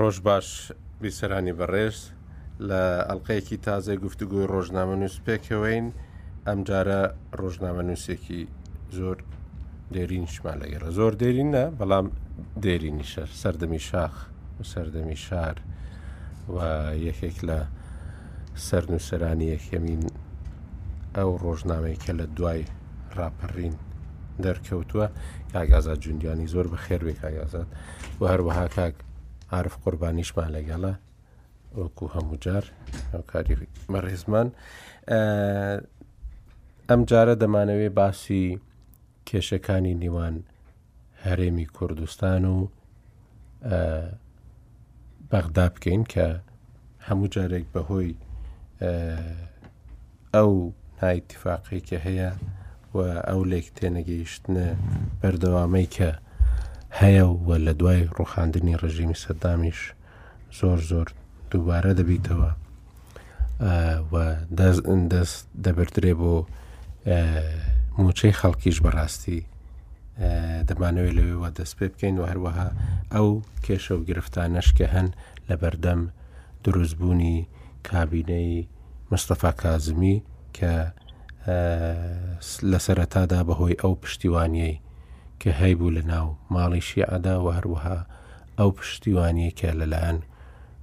ڕۆژ باش بیسەرانی بەڕێز لە ئەلقەیەکی تازای گفتوگوی ڕۆژنامە نووس پێکەوەین ئەمجارە ڕۆژنامە نووسێکی زۆر دێرین شمان لەگەرە زۆر دێرینە بەڵام دێرینیشە سەردەمی شاخ و سەردەمی شار و یەکێک لە سەر نووسرانی یەکەمین ئەو ڕۆژنامەی کە لە دوای ڕاپەڕین دەرکەوتووە کاگازات جوندیانی زۆر بە خێروێ کاگازات و هەروەها کاک عرف قوربانیشمان لەگەڵە وەکو هەموو جار ئەو کاری مەڕێزمان ئەم جارە دەمانەوێ باسی کێشەکانی نیوان هەرێمی کوردستان و بەغدا بکەین کە هەموو جارێک بەهۆی ئەو نایتیفاقی کە هەیە و ئەو لێک تێنەگەیشتنە بەردەوامەی کە هەیە و لە دوای ڕوخاندنی ڕژیمی سەدامیش زۆر زۆر دووبارە دەبیتەوە دەست دەست دەبدرێ بۆ موچەی خەڵکیش بەڕاستی دەمانەوێت لەوێوە دەست پێ بکەین و هەروەها ئەو کێشە و گرفتانەش کە هەن لە بەردەم دروستبوونی کابینەی مستەفا کازمی کە لە سەرەتادا بەهۆی ئەو پشتیوانیەی کە هەیبوو لە ناو ماڵی شیعدا و هەروەها ئەو پشتیوانیەی کە لەلایەن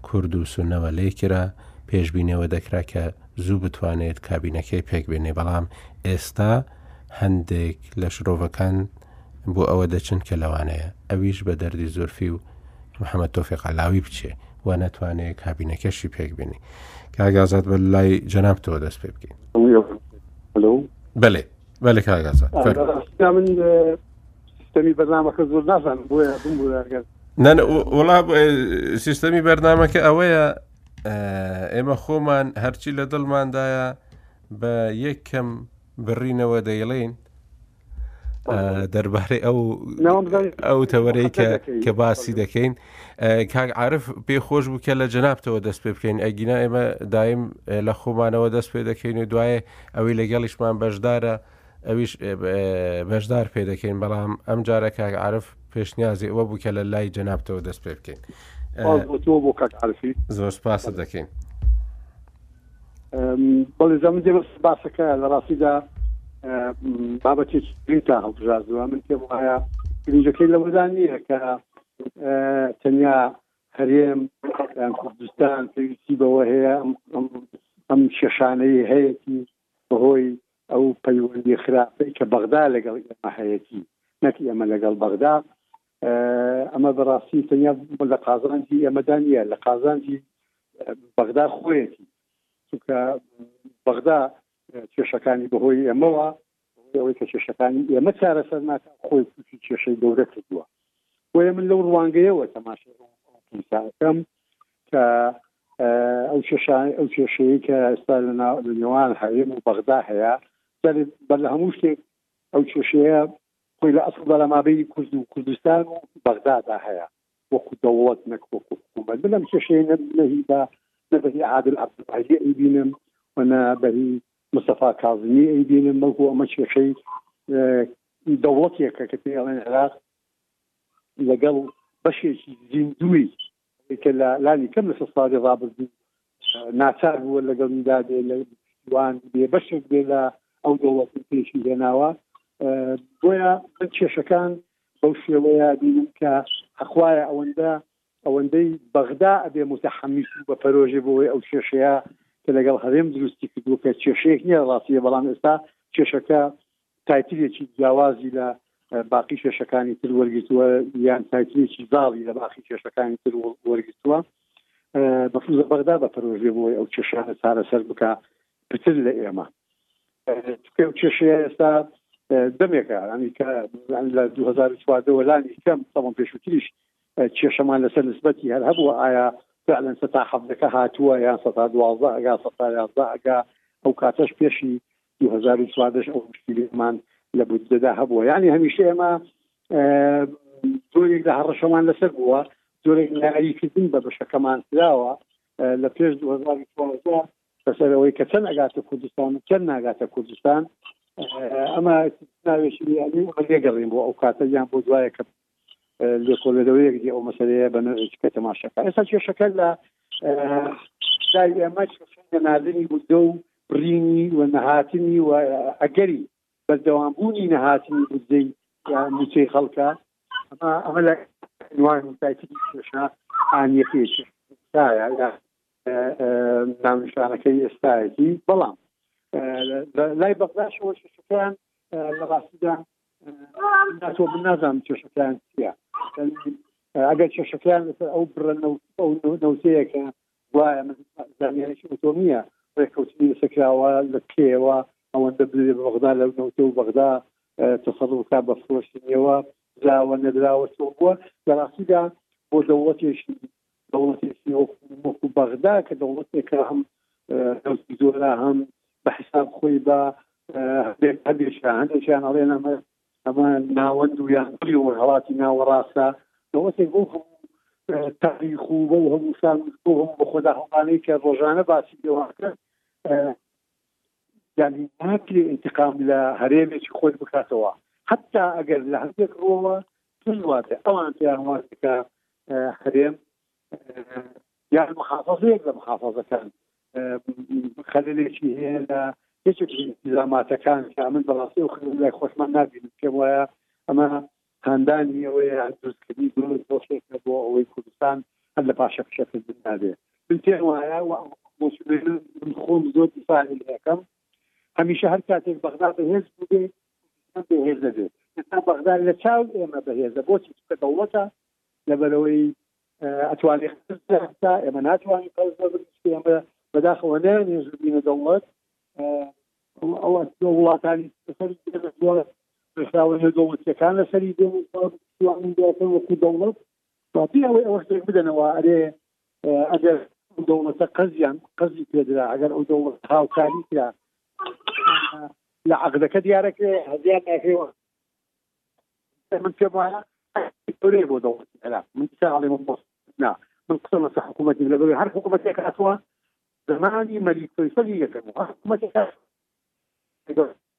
کورد و سونەوە لێی کرا، پێشبینی ئەوە دەکرا کە زوو بتوانێت کابینەکەی پێکبێنێ، بەڵام ئێستا هەندێک لە شرۆڤەکان بۆ ئەوە دەچن کە لەوانەیە ئەویش بە دەردی زورفی و محەمەد تۆفیق عەلاوی بچێ و نەتوانێت کابینەکەشی پێکبێنی. کاک ئازاد بە لای جەنابتەوە دەست پێ بکەین. هەلۆ. بەلێ بەلێ کاک ئازاد، فەرموو. من سیستەمی بەرنمەکە زۆر نازان بۆیە بمبووگەر نە وڵا سیستەمی بەرنمەکە ئەوەیە ئێمە خۆمان هەرچی لە دڵماندایە بە یەک کەم بڕینەوە دەیڵین دەربارەی ئەو ئەو تەوەرەی کە کە باسی دەکەین کاک عرف پێ خۆش بوو کە لە جەنابتەوە دەست پێ بکەین ئەگینا ئێمە دایم لە خۆمانەوە دەست پێ دەکەین و دوایە ئەوەی لەگەڵیشمان بەشدارە ئەویش بەشدار پێ دەکەین بەڵام ئەم جارە کاک عرف پێشنیازی ئەوە بوو کە لە لای جەنابتەوە دەست پێ بکەین زۆر سپاست دەکەین بەڵێ زەمن دێ باسەکە لە ڕاستیدا بابەتێکی تا هەڵبژاردووە من پێم وایە گرنجەکەی لەوەدا نییە کە تەنیا هەرێم کوردستان پێویستی بەوە هەیە ئەم شەشانەی هەیەی بەهۆی ئەو پەیوەندی خراپەی کە بەغدا لەگەڵ ئێمە هەیەتی نەک ئێمە لەگەڵ بەغدا ئەمە بەڕاستی تەنیا لە قازانجی ئێمەدا نیە لە قازانجی بەغدا خۆیەتی چونکە بەغدا کێشەکانی بەهۆی ئێمەوە ئەوەی کە کێشەکانی ئێمە چارەسەر ناکە خۆی تووشی کێشەی گەورە کردووە بۆیە من لەو ڕوانگەیەوە تەماشەکەم کە ئەو کێشان ئەو کێشەیە کە ئێستا لە نێوان هەرێم و بەغدا هەیە بەر لە هەموو شتێک ئەو کێشەیە خۆی لە ئەسڵدا لە مابینی کورد و کوردستان و بەغدادا هەیە وەکو دەوڵەت نەک وەکو حکوومەت بلم کێشەیە نەبنەهی بە نەبەری عادل عبدالعزی ئەیبینم و نە بەری مستەفا کازمی ئەیبینم بەڵکو ئەمە کێشەی دەوڵەتێکە کە پێڵێن عێراق لەگەڵ بەشێکی زیندوی ئەوەی کە لە لانی کەم لە سەد ساڵی ڕابردوو ناچار بووە لەگەڵ میدا بێ لە وان بێ بەشێک بێ لە ئەو دەوڵەتی پێشی هێناوە بۆیە من کێشەکان بەو شێوەیە بینم کە هەخوایە ئەوەندە ئەوەندەی بەغدا ئەبێ متحمس و بە پەرۆژێ بۆی ئەو کێشەیە کە لەگەڵ هەرێم دروستی کردووە کە کێشەیەک نیە ڕاستیە بەڵام ئێستا کێشەکە تایتلێکی جیاوازی لە باقی کێشەکانی تر وەرگتووە یان تایتلێکی زاڵی لە باقی کێشەکانی تر وەرگتووە بەفوزە بەغدا بە پرۆژێ بۆی ئەو کێشانە چارەسەر بکە پتر لە ئێمە تکە و کێشەیە ئێستا دەمێکە ئەنی کە لە 2014 وەلانی کەم سەڵم پێشوتریش کێشەمان لەسەر نسبەتی هەر هەبوو ئایا فعلەن سەتا حەفدەکە هاتووە یان سەتا دوازە ئەگا سەتا یازدە ئەگا ئەو کاتەش پێشی دوو هەزار و چواردە ش ئەو مشکیلەمان لە بودجەدا هەبووە یعنی هەمیشە ئێمە زۆرێک لە هەڕەشەمان لەسەر بووە زۆرێک ناریکردن بە بەشەکەمان کراوە لە پێش 2012 بەسەرەوەی کە چەند ئەگاتە کوردستان و چەند ناگاتە کوردستان ئەمە ناوێکی لێگەڕین بۆ ئەو کاتە یان بۆ دوایە کە لێکۆڵێنەوەیەک دی ئەو مەسەلەیە بە نەوێکی کە تەماشەکە ئێستا کێشەکە لە دای ئێمە ناردنی بوددە و بڕینی و نەهاتنی و ئەگەری بەردەوام بوونی نەهاتنی بوددەی موچەی خەڵکە ئەمە ئەمە لە نوان تاکی کێشە ئانیەکەیە ناونشانەکەی ئێستایەتی بەڵام لای بەغداشەوە شەکان لە ڕاستیدا ناتۆ من نازانم کێشەکان چییە ئەگەر کێشەکان لەسەر ئەو بڕە نەوتەیەکە وایە من زانیارێکی ئۆتۆمیە ڕێککەوتنی لەسەکراوە لە کێوە ئەوەندە بێ بەغدا لەو نەوتە و بەغدا تەسەڵکە بە فرۆشتنیەوە دراوە نەدراوە چۆن بووە لە ڕاستیدا بۆ دەوڵەتێکی دەوڵەتێکی وەکو بەغدا کە دەوڵەتێکە هەم دەستی زۆرە هەم بە حساب خۆی بە هەبێشە هەندێکیان ئەڵێن ئەمە ئەمە ناوەند و یان دڵی و هەڵاتی ناوەڕاستە دەوڵەتێک بۆ هەموو تاریخ و بۆ هەموو سان بۆ هەموو بە خۆدا هەڵانەی کە ڕۆژانە باسی پێواکە ینی ناکرێ انتقام لە هەرێمێکی خۆی بکاتەوە حتا ئەگەر لە هەندێک ڕۆوە توش واتێ ئەوان پێیان واتەکە هەرێم یان محافظەیەک لە محافظەکان خەلێکی هەیە لە یەکێکی زاماتەکان کە من بەڕاستی و خەل لای خۆشمان نبینم پێم وایە ئەمە هاندانی ئەوەیە دروستکردنی درۆی دۆشێکە بۆ ئەوەی کوردستان هەر لە پاشە فشەکردن نابێ من پێم وایە خۆم زۆر دیفاعی لەکەم هەمیشە هەر کاتێک بەغدا بەهێز بووێ ئەم بەهێزە بێت ئێستا بەغدا لە چاو ئێمە بەهێزە بۆچی چکە دەوڵەتە لەبەرەوەی ئەتوانی تا ئێمە ناتوانین قەرز ئێمە بەداخەوە نیان هێزبینە دەوڵەت ئەوە وڵاتانی پێشاوە دەوڵەتەکان لەسەری دێن وەکو دەوڵەت باتی ئەوەی ئەوەش بدەنەوە ئەرێ ئەگەر ئەو دەوڵەتە قەزیان قەزی پێدرا ئەگەر ئەو دەوڵەت هاوکاری کرا لە عقدەکە دیارەکرێ هەزیان ناکرێەوە من پێم وایە گەورەیە بۆ دەوڵەت عێراق من ساڵێ من بۆ نا من قسە لەسە حکوومەتی لە بەوێ هەر حکوومەتێک هاتووە زمانی مەلیک فەیسەلی یەکەم حکوومەتێک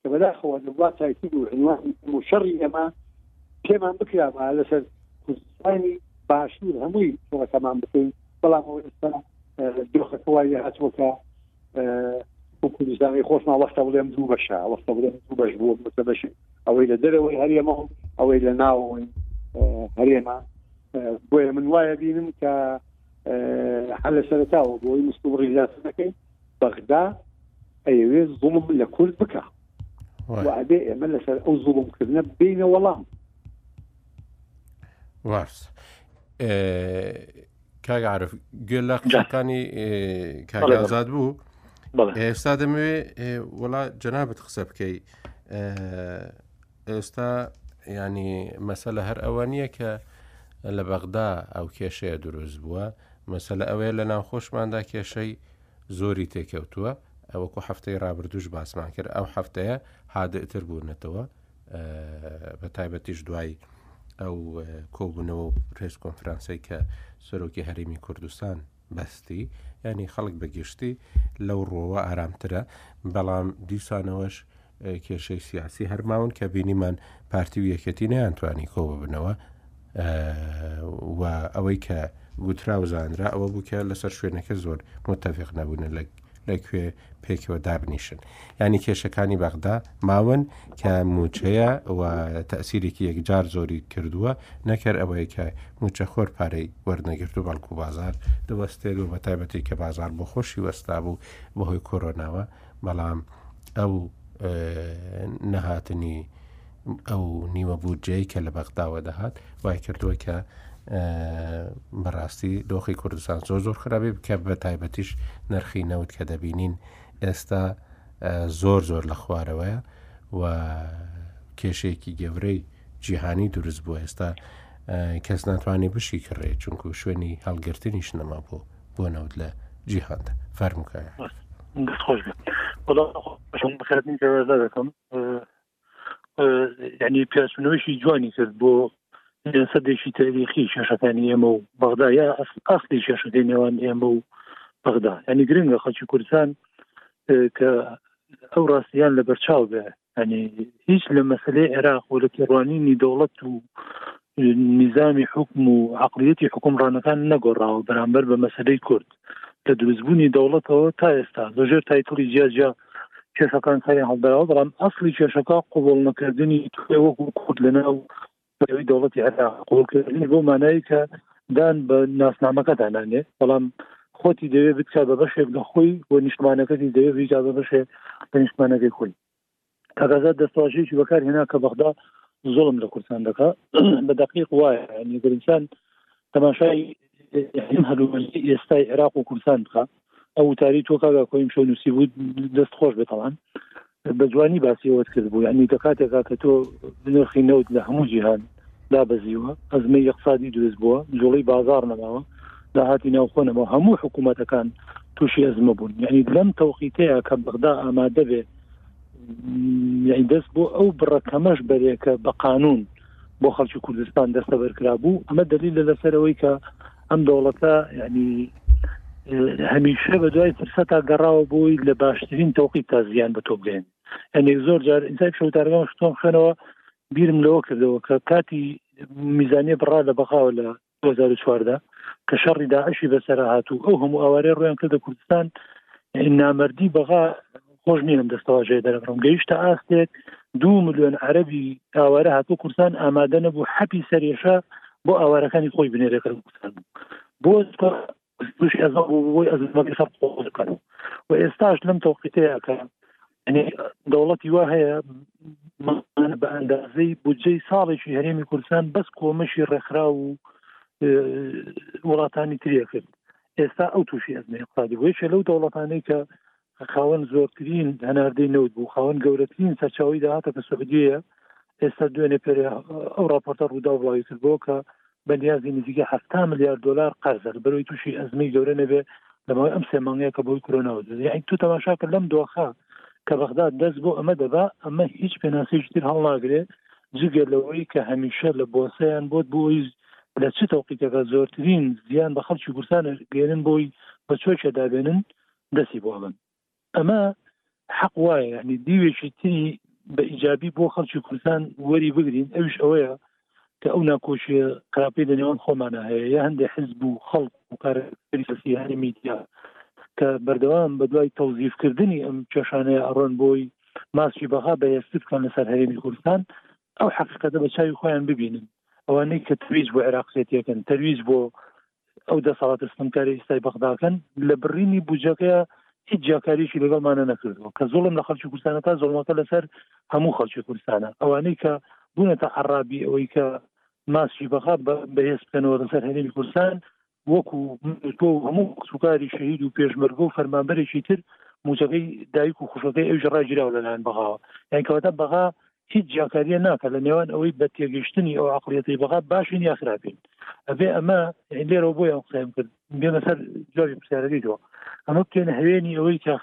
کە بەداخەوە دەبوا تایتل و عینوانی ئەم و شەڕی ئێمە پێمان بکرابا لەسەر کوردستانی باشوور هەمووی شەڕەکەمان بکەین بەڵام ئەوە ئێستا دۆخەکە وای لێ هاتووە کە کوردستانی خۆشمان وەختە بڵێم دوو بەشە وەختە بڵێم دوو بەش بووە بتە بەش ئەوەی لە دەرەوەی هەرێمە و ئەوەی لە ناوەوەی هەرێمە بۆیە من وایە بینم کە حل سەرتاوە بۆی مستوڕی زیاتر دەکەین بەغدا ئەیەوێ زوڵم لە کورد بکە ئەبێ ئێمە لەسەر ئەو زوڵمکردە بینە وەڵام واس کاگەعاعرف گوێ لە قسەکانی کاگازاد بوو ئێستا دەمەوێ وڵا جەنابەت قسە بکەی ئێستا ینی مەسەلە هەر ئەوە نییە کە لە بەغدا ئەو کێشەیە دروست بووە مەسەلە ئەوەیە لە ناوخۆشماندا کێشەی زۆری تێکەوتووە ئەوەکو هەفتەی رابرردوش باسمان کرد ئەو هەفتەیە هادئتر بوونەتەوە بە تایبەتیش دوایی ئەو کۆبوونەوە پرس کۆنفرانسی کە سەرۆکی هەرمی کوردستان بەستی یانی خەڵک بە گشتی لەو ڕۆوە ئارامترە بەڵام دیسانەوەش کێشەی سیاسی هەرماون کە بینیمان پارتی و یەکەتی نیانتوانی کۆ ببنەوە و ئەوەی کە گوترا و زانرا ئەوە بوو کە لەسەر شوێنەکە زۆر متتەفق نەبوون لە لە کوێ پێکەوە دابنیشن ینی کێشەکانی بەغدا ماون کە موچەیە و تەسیرێکی یەکجار زۆری کردووە نەکرد ئەوەیە کە موچە خۆر پارەی وەرنەگرت و بەڵکو بازار دەوەستێت و بەتایبەتی کە بازار بۆ خۆشی وەستا بوو بەهۆی کۆرۆناوە بەڵام ئەو نەهاتنی ئەو نیوە بودجەی کە لە بەغداوە دەهات وای کردووە کە بەڕاستی دۆخی کوردستان زۆر زۆر خراپی بکە بە تایبەتیش نرخی نەوت کە دەبینین ئێستا زۆر زۆر لە خوارەوەیە و کێشێکی گەورەی جیهانی دروست بوو ئێستا کەس ناتوانانی بشی کڕێ چونکو شوێنی هەڵگرتنیش نەما بوو بۆ نەوت لە جیهاندا فەرمکە دەستخۆش بکەم یعنی پیاسنەوەشی جوانی کرد بۆ سەدێکی تاریخی شێشەکانی ئێمە و بەغدا یا ئەختی شێشەکەی نێوان ئێمە و بەغدا ینی گرنگە خەڵکی کوردستان کە ئەو ڕاستیان لە بەرچاو بێ ینی هیچ لە مەسلەی عێراق و لە تێڕوانینی دەوڵەت و نیزامی حوکم و عەقڵیەتی حوکمڕانەکان نەگۆڕاوە بەرامبەر بە مەسەلەی کورد لە دروستبوونی دەوڵەتەوە تا ئێستا لە ژێر تایتڵی جیا جیا کێشەکان سەری هەڵداوە بەڵام ئەسڵی کێشەکە قوبوڵ نەکردنی تورکیا وەکو کورد لەناو پێوەی دەوڵەتی عێراق قوبوڵکردنی بۆ مانایی کە دان بە ناسنامەکە دانانێ بەڵام خۆتی دەوێ بکا بە بەشێک لە خۆی و نیشتمانەکەتی دەوێ بیکا بە بەشێ لە نیشتمانەکەی خۆی کاکازاد دەستڕاژەیەکی بەکار هێنا کە بەغدا زۆڵم لە کوردستان دەکا بە دقیق وایە نیگەرنسان تەماشای هەلومەرجی ئێستای عێراق و کوردستان بکە ئەو تاری تۆ کاگا کۆیم شۆ نووسی بوو دەست خۆش بێتەوان بە جوانی باسی ئەوت کرد بوو یعنی دە کاتێکا کە تۆ نرخی نەوت لە هەموو جیهان دابەزیوە، ئەزمەی یەقسادی دروست بووە، جوڵەی بازاڕ نەماوە، داهاتی ناوخۆ نەماوە، هەموو حکوومەتەکان تووشی ئەزمە بوون، یانی لەم تەوقیتەیە کە بەغدا ئامادە بێ یعنی دەست بۆ ئەو بڕە کەمەش بەرێ کە بە قانون بۆ خەڵکی کوردستان دەستەبەر کرابوو ئەمە دلیل لە لەسەرەوەی کە ئەم دەوڵەتە یعنی هەمیشە بە دوای فرسە تا گەڕاوە بۆی لە باشترین تەوقی تا زیان بە تۆ بێن ئەنێک زۆر جار ئینسای شەوتارگەم شتۆم خوێنەوە بیرم لەوە کردەوە کە کاتی میزانیە بڕا لە بەغاوە لە 2014 کە شەڕی داعشی بەسەر هاتوو ئەو هەموو ئاوارێ ڕویان کردە کوردستان نامەردی بەغا خۆش نییەم دەستەواژێ دەرەڕم گەیشتە ئاستێک دو میلیۆن عەربی ئاوارە هاتو کوردستان ئامادە نەبوو حەپی سەرێشە بۆ ئاوارەکانی خۆی بنێرێکە کوردستان بۆ دوو شێزە بوو بۆی ئەزمەکەی خەر قۆڵ دەکەن و و ئێستاش لەم تەوقیتەیە کە یعنی دەوڵەتی وا هەیە مانە بە ئەندازەی بودجەی ساڵێکی هەرێمی کوردستان بەس کۆمەشی ڕێکخرا و وڵاتانی ترێ کرد ئێستا ئەو تووشی ئەزمەی اقتصادی بۆیشە لەو دەوڵەتانەی کە خاوەن زۆرترین هەناردەی نەوت بوو خاوەن گەورەترین سەرچاوی داهاتە کە سعودیە ئێستا دوێنێ پێ ئەو راپۆرتە ڕوودا بڵاوی کردبوو کە بەنیازی نزیکە ه میلیارد دلار قەرزە بەرەوەی تووشی ئەزمی گەورە نەبێ لەمەوەی ئەم سێ مانگەیە کە بۆی کرۆنەوە یعنی تو تەماشاکە لەم دۆخە کە بەغدا دەست بۆ ئەمە دەبا ئەمە هیچ پێناسێکی تر هەڵناگرێ جگە لەوەی کە هەمیشە لە بۆسەیان بۆت بۆی لە چ تەوقیتەکە زۆرترین زیان بە خەڵکی گورسان گەێنن بۆی بە چۆکێ دابێنن دەسی بۆ ئەبەن ئەمە حەق وایە یعنی دیوێکی تری بە ئیجابی بۆ خەڵکی کوردستان وەری بگرین ئەوش ئەوەیە کە ئەو ناکۆشیە خراپی لە نێوان خۆمانە هەیە یا هەندێک حزب و خەڵک و کارسیانی میدیا کە بەردەوام بە دوای تەوزیفکردنی ئەم کێشانەیە ئەڕۆن بۆی ماسی بەغا بە یەکترکان لەسەر هەرێمی کوردستان ئەو حقیقەتە بە چاوی خۆیان ببینن ئەوانەی کە ترویج بۆ عێراقسێتیەکەن تەویج بۆ ئەو دەسەڵاتە ستمکاری ئیستای بەغداکەن لە بڕینی بجەکەیە هیچ جیاکاریشی لەگەڵمانە نەکردەوە کە زۆڵم لە خەڵکی کوردستانە تا زۆڵمەکە لەسەر هەموو خەڵکی کوردستانە ئەوانەی کە بوونەتە عرابی ئەوەی کە ماسی بەغا بەهێز بکەنەوە لەسەر هەرێمی کوردستان وەکو تۆ هەموو سوکاری شەهید و پێشمەرگە و فەرمانبەرێکی تر موچەکەی دایک و خوشەکەی ئەوش ڕاگیراوە لەلایەن بەغاوە یان کەواتە بەغا هیچ جیاکاریە ناکە لە نێوان ئەوەی بە تێگەشتنی ئەو عقلیەتی بەغا باشین یا خراپین ئەبێ ئەمە لێرەوە بۆ یان قسەم کرد بێمە سەر جوابی پرسیارەکەی تۆ ئەمە بکەین هەوێنی ئەوەی کە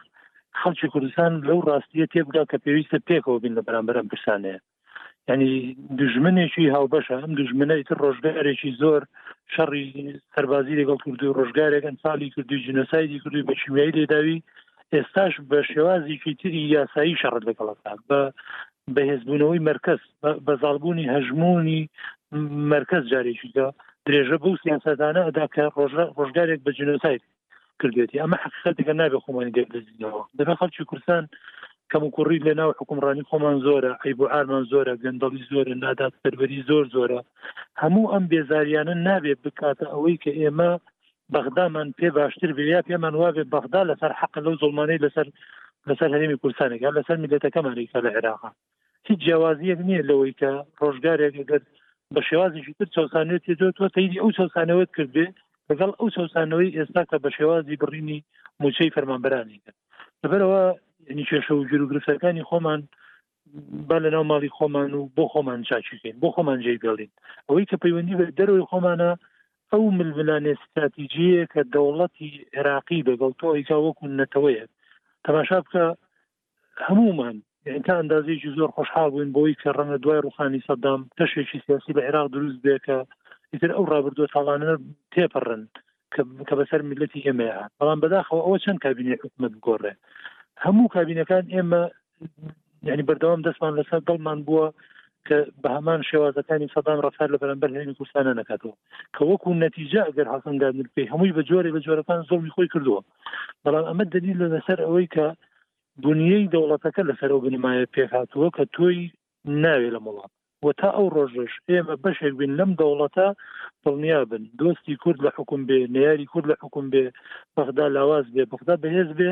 خەڵکی کوردستان لەو ڕاستیە تێبگا کە پێویستە پێکەوە بین لە بەرامبەرم پرسانەیە ینی دژمنێکی هاوبەشە ئەم دژمنەی تر ڕۆژگارێکی زۆر شەڕی سەربازی لەگەڵ کردو ڕۆژگارێک ئەنفالی کردوی جنسایدی کردوی بە شیمیایی لێداوی ئێستاش بە شێوازێکی تری یاسایی شەڕت لەگەڵەکان بە بەهێزبوونەوەی مەرکز بە زالبوونی هەژمونی مەرکز جارێکیدا درێژە بەو سیاسەتانە ئەدا کە ڕۆژگارێک بە جنۆسایت کردێتی ئەمە حقیقەتەکە نابێ خۆمانی دەبزینەوە دەبێ خەڵکی کوردستان کەم و کوڕی لە ناو حکومڕانی خۆمان زۆرە ئەی بۆ ئارمان زۆرە گەندەڵی زۆرە نادات سەروەری زۆر زۆرە هەموو ئەم بێزاریانە نابێت بکاتە ئەوەی کە ئێمە بەغدامان پێ باشتر بێ یا پێمان وابێ بەغدا لەسەر حەق لەو زڵمانەی لەسەر لەسەر هەرێمی کوردستانێک یا لەسەر میلەتەکەمانێک لە عێراق هیچ جیاوازیەک نییە لەوەی کە ڕۆژگارێک گەر بە شێوازیشی تر چەسانێت تێدۆ تۆ تەیدی ئەو چەسانەوەت کردێ لەگەڵ ئەو چەسانەوەی ئێستا کە بە شێوازی بڕینی موچەی فەرمانبرانی کرد لەبەرەوە ینی کێشە و گیرروگرفتەکانی خۆمان با لە ناو ماڵی خۆمان و بۆ خۆمان چاکیکەین بۆ خۆمان جێی بێڵین ئەوەی کە پەیوەندی بە دەرەوەی خۆمانە ئەو ململانێ استراتیجیە کە دەوڵەتی عێراقی دەگەڵ تۆ ئەیکا وەکو نەتەوەیە تەماشا بکە هەمومان تا ئەندازێکی زۆر خۆشحاڵ بووین بۆی کە ڕەنگە دوای ڕوخانی سەدام کەشێکی سیاسی لە عێراق دروست بێ کە ئیتر ئەو ڕابردوە تاڵانە تێپەڕن کە بەسەر میلەتی ئێمەیە هات بەڵام بەداخەوە ئەوە چەند کابینەی حکومت گۆڕێ هەموو کابینەکان ئێمە یعنی بەردەوام دەستمان لەسەر دڵمان بووە کە بە هەمان شێوازەکانی سەدان ڕفتار لە بەرامبەر هێنی کوردستانە نکاتەوە کە وەکو نەتیجە ئەگەر هەڵسەنگات نرکەی هەمووی بە جۆرێ بە جۆرەکان زۆڵی خۆی کردووە بەڵام ئەمە دلیل لەسەر ئەوەی کە بنیەی دەوڵەتەکە لەسەر ئەو بنمایە پێکهاتووە کە تۆی ناوێ لەم وڵات و تا ئەو ڕۆژش ئێمە بەشێک بین لەم دەوڵەتە دڵنیا بن دۆستی کورد لە حکوم بێ ناری کورد لە حکوم بێ بەغدا لاواز بێ بەغدا بەهێز بێ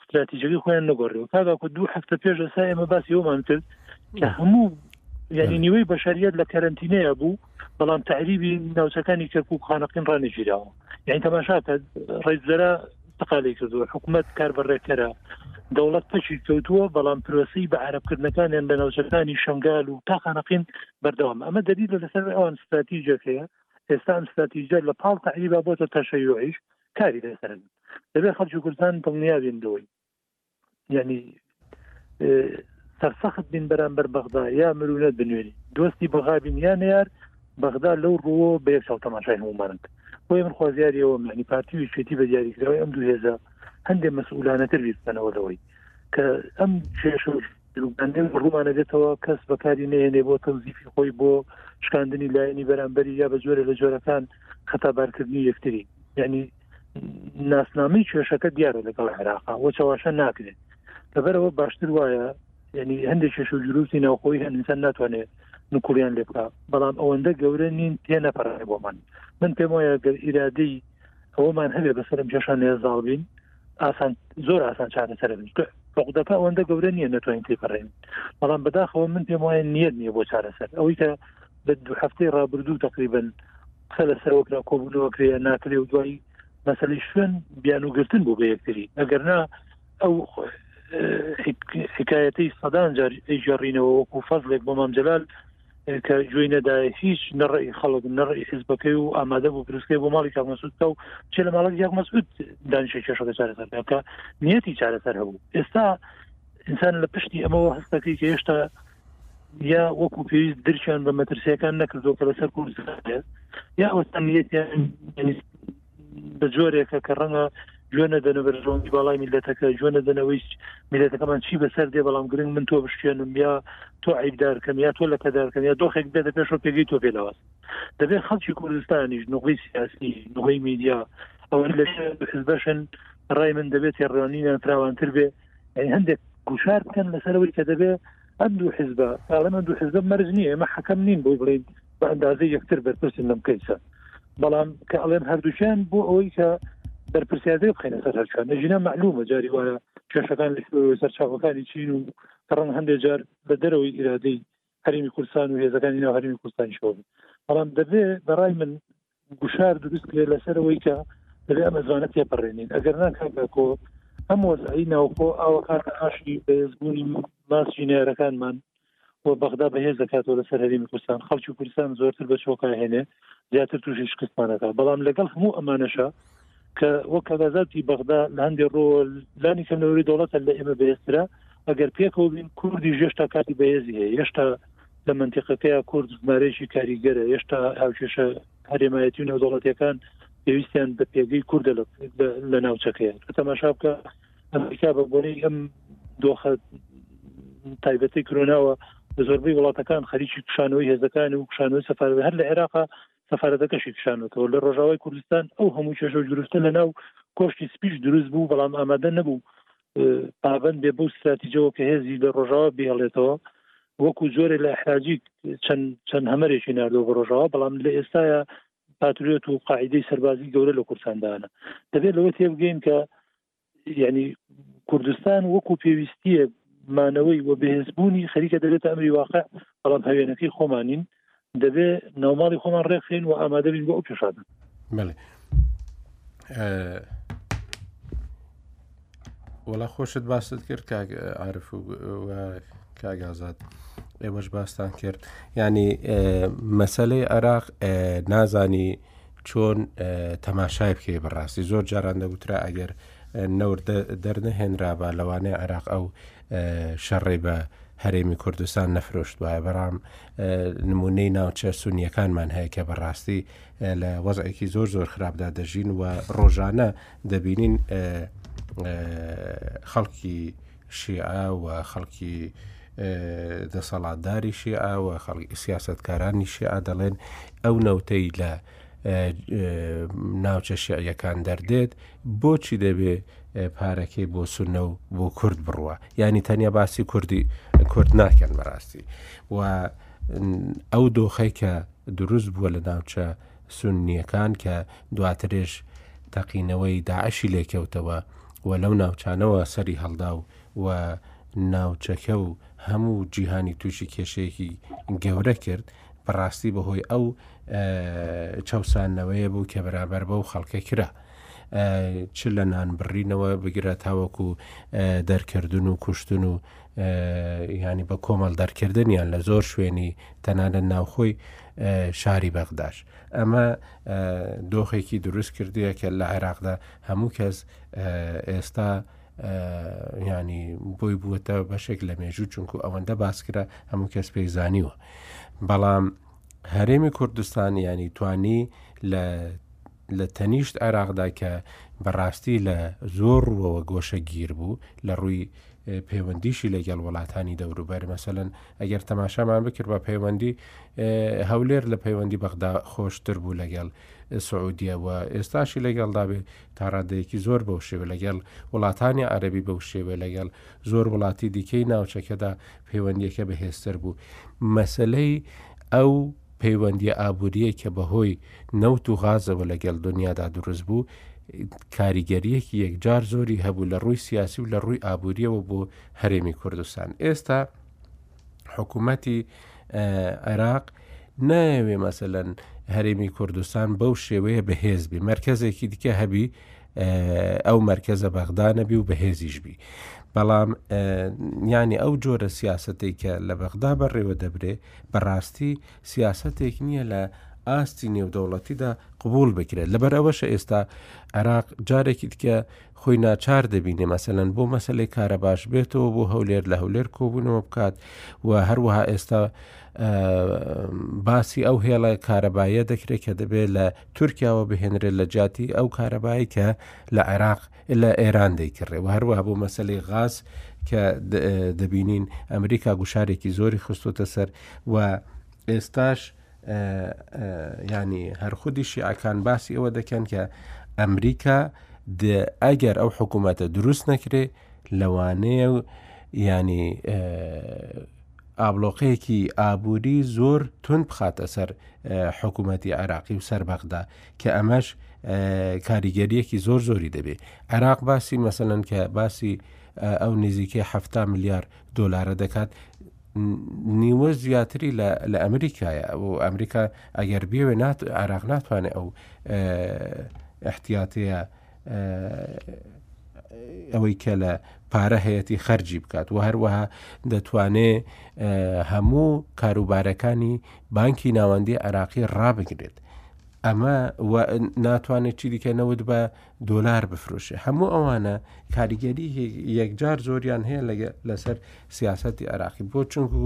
استراتیژەکەی خۆیان نگۆڕێ و تاگاکو دوو هەفتە پێش ئێستا ئێمە باسی ئەومان کرد کە هەموو یعنی نیوەی بەشاریت لە کەرنتینەیە بوو بەڵام تعریبی ناوچەکانی کەرکک خانەقین ڕانەگیراوە یعنی تەماشاکە ڕێزەرە سەقالی کردووە حکوومەت کار بەڕێکەرە دەوڵەت پەکی کەوتووە بەڵام پرۆسی بە عربکردنەکانیان لە ناوچەکانی شنگال و تا خانەقین بەردەوام ئەمە دەری لە لەسەر ئەوان استراتیژەکەیە ئێستا ئەم استراتیژە لە پاڵ تەعریبا بۆتە تەشەیوعیش کاری لەسەرن دەبێت خەڵکی کوردستان دڵنیابین لەوەی یعنی سەرسەخت بین بەرامبەر بەغدا یا مرونەت بنوێنی دۆستی بەغا بین یا نار بەغدا لەو ڕووە بە یەک چاو تەماشای هەمومانند بۆی من خوازیاریەوە معنی پارتی و شێتی بە دیاریکراوی ئەم دوو هێزە هەندێک مەسئولانەتر بیرکەنەوە لەوەی کە ئەم کێش ڕوومانە دێتەوە کەس بەکاری نێنێ بۆ تەوزیفی خۆی بۆ شکاندنی لایەنی بەرامبەری یا بە جۆرە لە جۆرەکان خەتابارکردنی یەکتری یعنی ناسنامەی کێشەکە دیارە لەگەڵ عێراقا بۆ چاواشە ناکرێت لەبەرەوە باشتر وایە ینی هەندێک کێش و جروتی ناوخۆی هەنسان ناتوانێت نکوڵیان لێ بکە بەڵام ئەوەندە گەورە نین تێ نەپەڕێ بۆمان من پێم وایە گەر ئیرادەی ئەومان هەبێ بەسەرم کێشان نێزاڵ بین ئاسان زۆر ئاسان چارەسەر فقدەکە ئەوەندە گەورە نییە نتوانین تێپەڕێن بەڵام بەداخەوە من پێم وایە نیەت نییە بۆ چارەسەر ئەوەی کە لە دوو هەفتەی ڕابردوو تقریبن قسە لەسەر وەکرا کۆبوونەوە کرێ ناکرێ و دوایی مەسلی شوێن بیانوگرتن بوو بە یەکتری ئەگەرنا ئەو حکایەتی سەدان جار ئەیگەڕینەوە وەکو فەزلێک بۆ مامجلال کە جوێی نەدای هیچ نەڕی خەڵک نەڕی حزبەکەی و ئامادە بوو بروسکەی بۆ ماڵی کاک مەسود تا و چێ لە ماڵک یاک مەسود دانیشە کێشەکە چارەسەرکە نیەتی چارەسەر هەبوو ئێستا ئینسان لە پشتی ئەمەوە هەستەکەی کە هێشتا یا وەکو پێویست درکیان بە مەترسیەکان نەکردو کە لەسەر کوردستان یا ئەوەستان نیەتیان بە جۆرێکە کە ڕەنگە گوێ نەدەنە بەرژەوەندی باڵای میلەتەکە گوێ نەدەنەوەی میلەتەکەمان چی بەسەر دێ بەڵام گرنگ من تۆ بشکێنم یا تۆ عیبدارکەم یا تۆ لە کەدارکەم یا دۆخێک بێتە پێشەوە پێگەی تۆ پێ لەوەست دەبێت خەڵکی کوردستانیش نوغی سیاسی نوغی میدیا ئەوەی لە بەشن ڕای من دەبێت تێڕوانینیان فراوانتر بێ یعنی هەندێک گوشار بکەن لەسەرەوەی کە دەبێ ئەم دوو حزبە تاڵن ئەم دوو حزبە مەرج نییە ئێمە حەکەم نین بۆی بڵین بە ئەندازەی یەکتر بەرپرسین لەم کەیسە بەڵام کە ئەڵێن هەردووچیان بۆ ئەوەی کە بەرپرسیادەی بخینە سەر هەرچوان نەژینە معلومە جاری وایە کێشەکان لە سەرچاوەکانی چین و ڕەنگ هەندێک جار بە دەرەوەی ئیرادەی هەرێمی کوردستان و هێزەکانی ناو هەرمی کوردستانی شۆ بەڵام دەبێ بەڕای من گوشار دروست کرێ لەسەرەوەی کە دەبێ ئەمە زانە تێپەڕێنین ئەگەر ناکاتکۆ ئەم وەزعی ناوخۆ ئاوەکان ئاشی بەهێزبوونی ماس ژینارەکانمان و بەغدا بەهێز دەکاتەوە لەسەر هەرمی کوردستان خەڵکی کوردستان زۆرتر بە چۆکاهێنێ زیاتر تووشی شکستمان نەکات بەڵام لەگەڵ هەموو ئەمانەشە کە وەک کەگازاتی بەغدا لە هەندێک ڕۆ لانی کەم لەوری دەوڵەتە لە ئێمە بەێسترا ئەگەر پێکەوە بین کوردی ژێشتا کاتی بەێزی هەیە هێشتا لە منتیقەکەی کورد ژمارەیەکی کاریگەرە هێشتا هاوکێشە هەرێمایەتی و نەودەوڵەتەکان پێویستیان بە پێگەی کوردە لە ناوچەکەیان تەماشا بکە ئەمریکا بە بۆنەی ئەم دۆخە تایبەتی کرۆناوە لە زۆربەی وڵاتەکان خەریکی کشانەوەی هێزەکان و کشانەوەی سەفارەت هەر لە عێراقا سەفارەتەکەشی کشانەوەەوە لە ڕۆژاوای کوردستان ئەو هەموو چێژە گرفتە لە ناو کۆشتی سپیش دروست بوو بەڵام ئامادە نەبوو پابند بێ بەو استراتیجەوە کە هێزی لە ڕۆژاوا بێڵێتەوە وەکو جۆرە لە حراجی چەند چەند هەمەرێکی نردۆ بە ڕۆژەوە بەڵام لە ئێستاە پاتریۆت و قاعدەی سەربازی گەورە لە کوردستاندانە دەبێت لەوە تێبگەین کە یعنی کوردستان وەکو پێویستیە مانەوەی و بەهێزبوونی خەریکە دەبێت ئەمری واقع بەڵام هەوێنەکەی خۆمانین دەبێ ناوماڵی خۆمان ڕێکخین و ئامادەبین بۆ ئەو پێشادن بڵێ وەڵا خۆشت باست کرد کاک عرف و کاگازات ئێوەش باستان کرد ینی مەسلەی عراق نازانی چۆن تەماشای بکەی بەڕاستی زۆر جاران دەگوترا ئەگەر نەور دەرنەهێنرابا لەوانەیە عراق ئەو شەڕێ بە هەرێمی کوردستان نەفرۆشت وایە بەڕام نمونەی ناوچە سونیەکانمان هەیە کە بەڕاستی لە وەزعێکی زۆر زۆر خراپدا دەژین و ڕۆژانە دەبینین خەڵکی شیعە و خەڵکی دەسەڵاتداری شیعە و خەڵکی سیاستکارانی شیعە دەڵێن ئەو نەوتەی لە ناوچە شعیەکان دەردێت بۆچی دەبێ پارەکەی بۆ سنە و بۆ کورد بڕوە ینی تەنیا باسی کوردی کورد ناکەن بەڕاستی و ئەو دۆخەی کە دروست بووە لە ناوچە سوننیەکان کە دواترێش تەقینەوەی داعشی لێکەوتەوە و لەو ناوچانەوە سەری هەڵدا و و ناوچەکە و هەموو جیهانی تووشی کێشەیەکی گەورە کرد بەڕاستی بەهۆی ئەو چەسانەوەیە بوو کە بەرابەر بەو خەڵکە کرا. چ لە نان بڕینەوە بگرە تاوەکو دەرکردن و کوشتن و ینی بە کۆمەڵ دەرکردنیان لە زۆر شوێنی تەنانە ناوخۆی شاری بەغداش ئەمە دۆخێکی دروست کردوە کە لە عێراقدا هەموو کەس ئێستا ینی بۆی بووەتە بەشێک لە مێژوو چونکو ئەوەندە باسکرا هەموو کەس پێی زانیوە بەڵام هەرێمی کوردستان ینی توانی لە لە تەنیشت عێراقدا کە بەڕاستی لە زۆر ڕووەوە گۆشە گیر بوو لە ڕووی پەیوەندیشی لەگەڵ وڵاتانی دەوروبەر مەسەن ئەگەر تەماشامان بکرد بە پەیوەندی هەولێر لە پەیوەندی بەغدا خۆشتر بوو لەگەڵ سعودیە و ئێستاشی لەگەڵدا بێ تاڕادەیەکی زۆر بەو شێوە لەگەڵ وڵاتانی عەربی بەو شێوە لەگەڵ زۆر وڵاتی دیکەی ناوچەکەدا پەیوەندیەکە بەهێزتر بوو مەسلەی ئەو پەیوەندییە ئابوورییەی کە بەهۆی نەوت و غازەوە لەگەڵ دنیادا دروست بوو، کاریگەرییەکی یەکجار زۆری هەبوو لە ڕووی سیاسی و لە ڕووی ئابوورییەوە بۆ هەرێمی کوردستان. ئێستا حکوومەتی عێراق نایەوێ مەسەلەن هەرێمی کوردستان بەو شێوەیە بەهێز بی مەرکەزێکی دیکە هەبی ئەو مەرکەزە بەغدانەبی و بەهێزیش بی بەڵام ینی ئەو جۆرە سیاستێکە لە بەغدا بەڕێوە دەبرێ بەڕاستی سیاسەتێک نییە لە ئاستی نێودەوڵەتیدا قبوڵ بکرێت لەبەر ئەوەشە ئێستا عێراق جارێکی دیکە خۆی ناچار دەبینێ مەسەەن بۆ مەسلەی کارە باش بێتەوە بۆ هەولێر لە هەولێر کۆبوونەوە بکات و هەروەها ئێستا باسی ئەو هێڵە کارەبایە دەکرێت کە دەبێت لە تورکیاوە بهێنرێت لە جیاتی ئەو کارەبایی کە لە عێراق لە ئێران دەیکڕێ و هەروەها بۆ مەسلەی غاز کە دەبینین ئەمریکا گوشارێکی زۆری خستوتە سەر و ئێستاش ینی هەرخودی شیعەکان باسی ئەوە دەکەن کە ئەمریکا ئەگەر ئەو حکوومەتە دروست نەکرێ لەوانەیە و ینی ئابلۆقەیەکی ئابووری زۆر تون بخاتە سەر حکوومەتتی عێراقی و سەر بەغدا کە ئەمەش کاریگەریەکی زۆر زۆری دەبێت عێراق باسی مەسەن کە باسی ئەو نزیکەی ه میلیارد دۆلارە دەکات نیوە زیاتری لە ئەمریکایە ئەو ئەمریکا ئەگەر بێوێ نات عراق ناتوانێت ئەو احتیاتەیە ئەوەی کە لە پارە هەیەی خەرجی بکات و هەروەها دەتوانێ هەموو کاروبارەکانی بانکی ناوەندی عراقی ڕابگرێت ئەمە و ناتوانێت چی دیکە نەوت بە دۆلار بفرۆشێ هەموو ئەوانە کاریگەری یەکجار زۆریان هەیە لەسەر سیاستی عراقی بۆ چونکو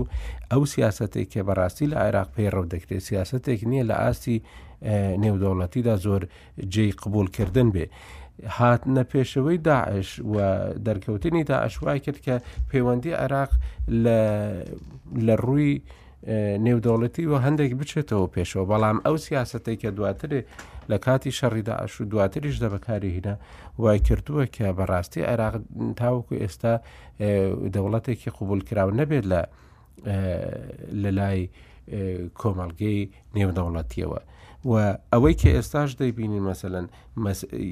ئەو سیاستێک کە بەڕاستی لە عێراق پەیڕەو دەکرێت سیاستێک نییە لە ئاستی نێودەوڵەتیدا زۆر جێی قبولکردن بێ. هات نە پێشەوەی داعش و دەرکەوتنی داعش وای کرد کە پەیوەندی عێراق لە ڕووی نێودەوڵەتی و هەندێک بچێتەوە پێشەوە بەڵام ئەو سیاستەی کە دواترێ لە کاتی شەڕیدا ئەش و دواتریش دە بەکاری هینا وای کردووە کە بەڕاستی عێراق تاوەکو ئێستا دەوڵەتێکی قوبول کراو نەبێت لە لە لای کۆمەڵگەی نێودەوڵەتیەوە و ئەوەی کە ئێستاش دەیبینی مەسەن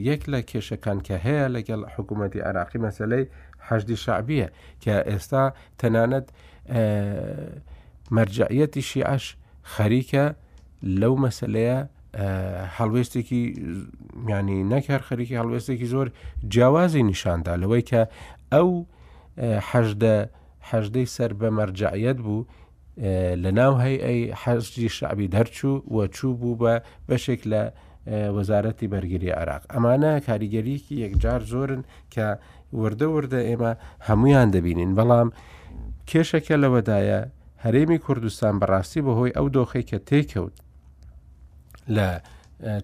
یەک لە کێشەکان کە هەیە لەگەڵ حکوومەتتی عراقی مەسلەی حەشدی شعبیە کە ئێستا تەنانەت مەرجعەتی شیعش خەریکە لەو مەسلەیە هەڵوێستێکی میانی نەکار خەریکی هەڵوێستێکی زۆر جیاوازی نیشاندا لەوەی کە ئەو حەشدە حەشدەی سەر بە مەرجعەت بوو لە ناو هەی ئەی حەزجی شعبی دەرچوو و چوو بوو بە بەشێک لە وەزارەتی بەرگری عراق ئەمانە کاریگەریکی یەکجار زۆرن کە وردە وردە ئێمە هەمویان دەبینین بەڵام کێشەکە لەوەدایە هەرێمی کوردستان بەڕاستی بەهۆی ئەو دۆخی کە تێکەوت لە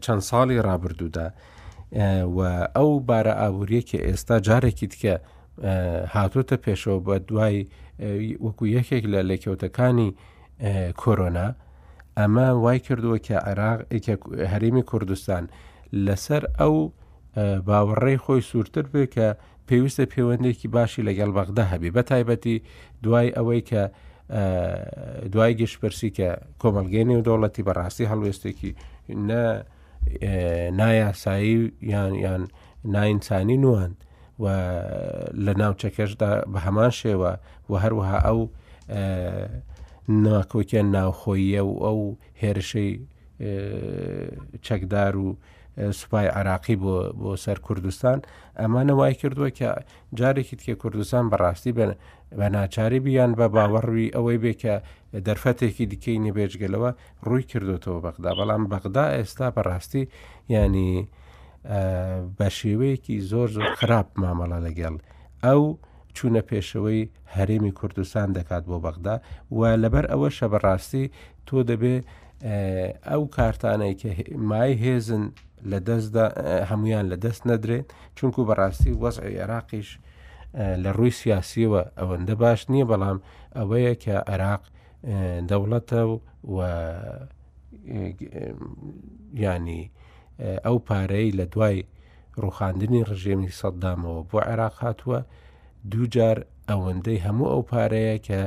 چەند ساڵی ڕابردوودا و ئەو بارە ئابوووریە کە ئێستا جارێکی دیکە هاتوتە پێشەوە بە دوای وەکو یەکێک لە لێکەوتەکانی کۆرۆنا ئەمە وای کردووە کە عێراق هەرێمی کوردستان لەسەر ئەو باوەڕەی خۆی سوورتر بێ کە پێویستە پەیوەندێکی باشی لەگەڵ بەغدا هەبی بە تایبەتی دوای ئەوەی کە دوای گشتپرسی کە کۆمەلگەی نێودەوڵەتی بەڕاستی هەڵوێستێکی نە نایاسایی یان یان ناینسانی نوان و لە ناوچەکەشدا بە هەمان شێوە و هەروەها ئەو ناکۆکیان ناوخۆیە و ئەو هێرشەی چەکدار و سوپای عێراقی بۆ بۆ سەر کوردستان ئەمانە وای کردووە کە جارێکیت کە کوردستان بەڕاستی بن بە ناچاری بیان بە باوەڕوی ئەوەی بێ کە دەرفەتێکی دیکەی نەبێژگەلەوە ڕووی کردوتەوە بەغدا بەڵام بەغدا ئێستا بەڕاستی ینی بە شێوەیەکی زۆر زۆر خراپ مامەڵە لەگەڵ ئەو چوونە پێشەوەی هەرێمی کوردستان دەکات بۆ بەغدا و لەبەر ئەوە شە بەڕاستی تۆ دەبێت ئەو کارتانەی کە مای هێزن لە دەستدا هەمویان لە دەست نەدرێت چونکو بەڕاستی وەزعی عێراقیش لە ڕووی سیاسیەوە ئەوەندە باش نییە بەڵام ئەوەیە کە عێراق دەوڵەتە و و ینی ئەو پارەی لە دوای ڕوخاندنی ڕژێمی سەددامەوە بۆ عێراق هاتووە دووجار ئەوەندەی هەموو ئەو پارەیە کە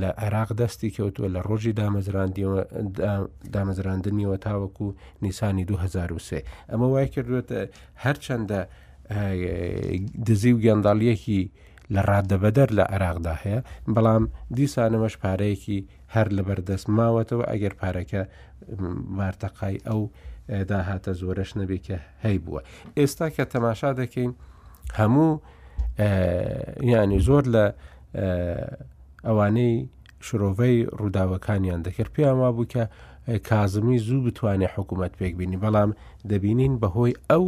لە عێراق دەستی کەوتووە لە ڕۆژی دامەزراندیەوە دامەزراندنیەوە تاوەکو نیسانی 2023 ئەمە وای کردوێتە هەرچەندە دزی و گەنداڵیەکی لە ڕادەبەدەر لە عێراقدا هەیە بەڵام دیسانەمەش پارەیەکی هەر لەبەردەست ماوەتەوە ئەگەر پارەکە مارتەقای ئەو داهاتە زۆرەش نەبێت کە هەی بووە ئێستا کە تەماشا دەکەین هەموو یانی زۆر لە ئەوانەی شرۆڤەی ڕووداوەکانیان دەکرد پێیان وا بوو کە کازمی زوو بتوانێت حکوومەت پێکبینی بەڵام دەبینین بەهۆی ئەو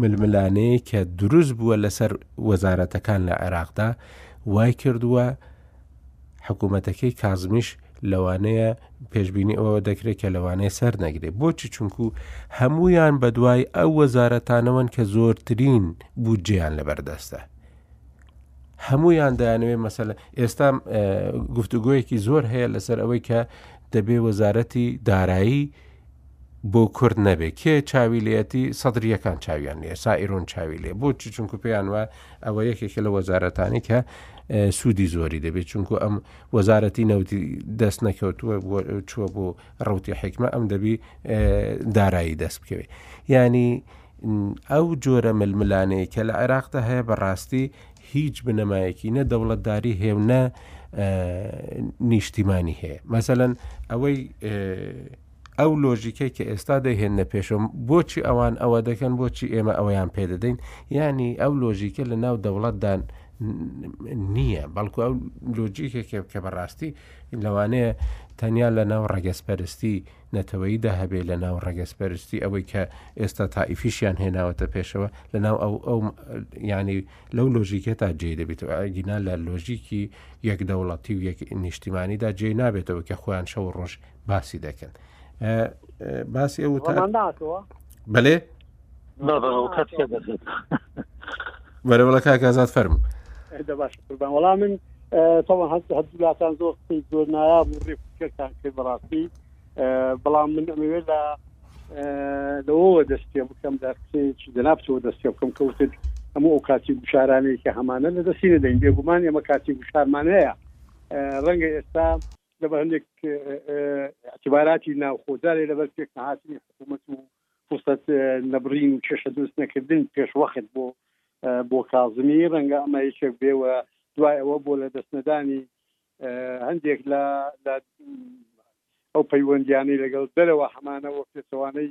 ململانەیە کە دروست بووە لەسەر وەزارەتەکان لە عێراقدا وای کردووە حکوومەتەکەی کازمیش لەوانەیە پێشببینی ئەوە دەکرێت کە لەوانەیە سەر نەگرێت بۆچی چونکو هەمویان بە دوای ئەو وەزارەتانەوەن کە زۆرترین بودجیان لەبەردەستە هەمویان دەیانوێت مەسەل ئێستا گفتوگویەکی زۆر هەیە لەسەر ئەوەی کە دەبێ وەزارەتی دارایی بۆ کورد نەبێ کێ چاوی لێتی سەدریەکان چاویان لێ سائیرۆن چاوی لێ بۆ چ چونکو پێیان وە ئەوە یەکێکە لە وەزارەتانی کە سوودی زۆری دەبێت چونکو ئەم وەزارەتی نەوتی دەست نەکەوتووە چووە بۆ ڕوتی حکمە ئەم دەبی دارایی دەست بکەوێت ینی ئەو جۆرە ململانەیە کە لە عێراقدا هەیە بەڕاستی هیچ بنەمایەکی نە دەوڵەتداری هەیە و نە نیشتیمانی هەیە مەسەەن ئەوەی ئەو لۆژیکەی کە ئێستا دەهێنە پێشم بۆچی ئەوان ئەوە دەکەن بۆچی ئێمە ئەویان پێدەدەین ینی ئەو لۆژیکە لە ناو دەوڵەتدان نییە بەڵکو ئەو لۆجیکێکێ کە بەڕاستی لەوانەیە تەنیا لە ناو ڕەگەزپەرستی نەتەوەییدا هەبێ لە ناو ڕەگەزپەرستی ئەوەی کە ئێستا تائیفیشیان هێناوەتە پێشەوە لە ناو ئەو ئەو ینی لەو لۆژیکێتا جێ دەبێتەوە ئەگینا لە لۆژیکی یەک دەوڵەتی و یەک نیشتیمانیدا جێ نابێتەوە کە خۆیان شەو ڕۆژ باسی دەکەن باسی ئەو بەلێ بەرەوەڵە کاکزات فەرم باش قوربان وەڵام من تەوە هەست هەردوولاتان زۆر قسەی زۆر نایاب و ڕێکتان کرد بەڕاستی بەڵام من ئەمەوێت لە لەوەوە دەستێ بکەم لە قسەیەکی دەنابتەوە دەستێ بکەم کەوتت هەموو ئەو کاتی گوشارانەیە کە هەمانە لە دەستی دەین بێگومان ئێمە کاتی گوشارمان هەیە ڕەنگە ئێستا لە بە هەندێک اعتباراتی ناوخۆجارێ لەبەر پێک هاتنی حکوومەت و فرسەت نەبڕین و کێشە دروست نەکردن پێش وەخت بۆ بۆ کازمی ڕەنگە ئەمە یەکێک بێ و دوای ئەوە بۆ لە دەست نەدانی هەندێک لە ئەو پەیوەندیانەی لەگەڵ دەرەوە هەمانەوە پێچەوانەی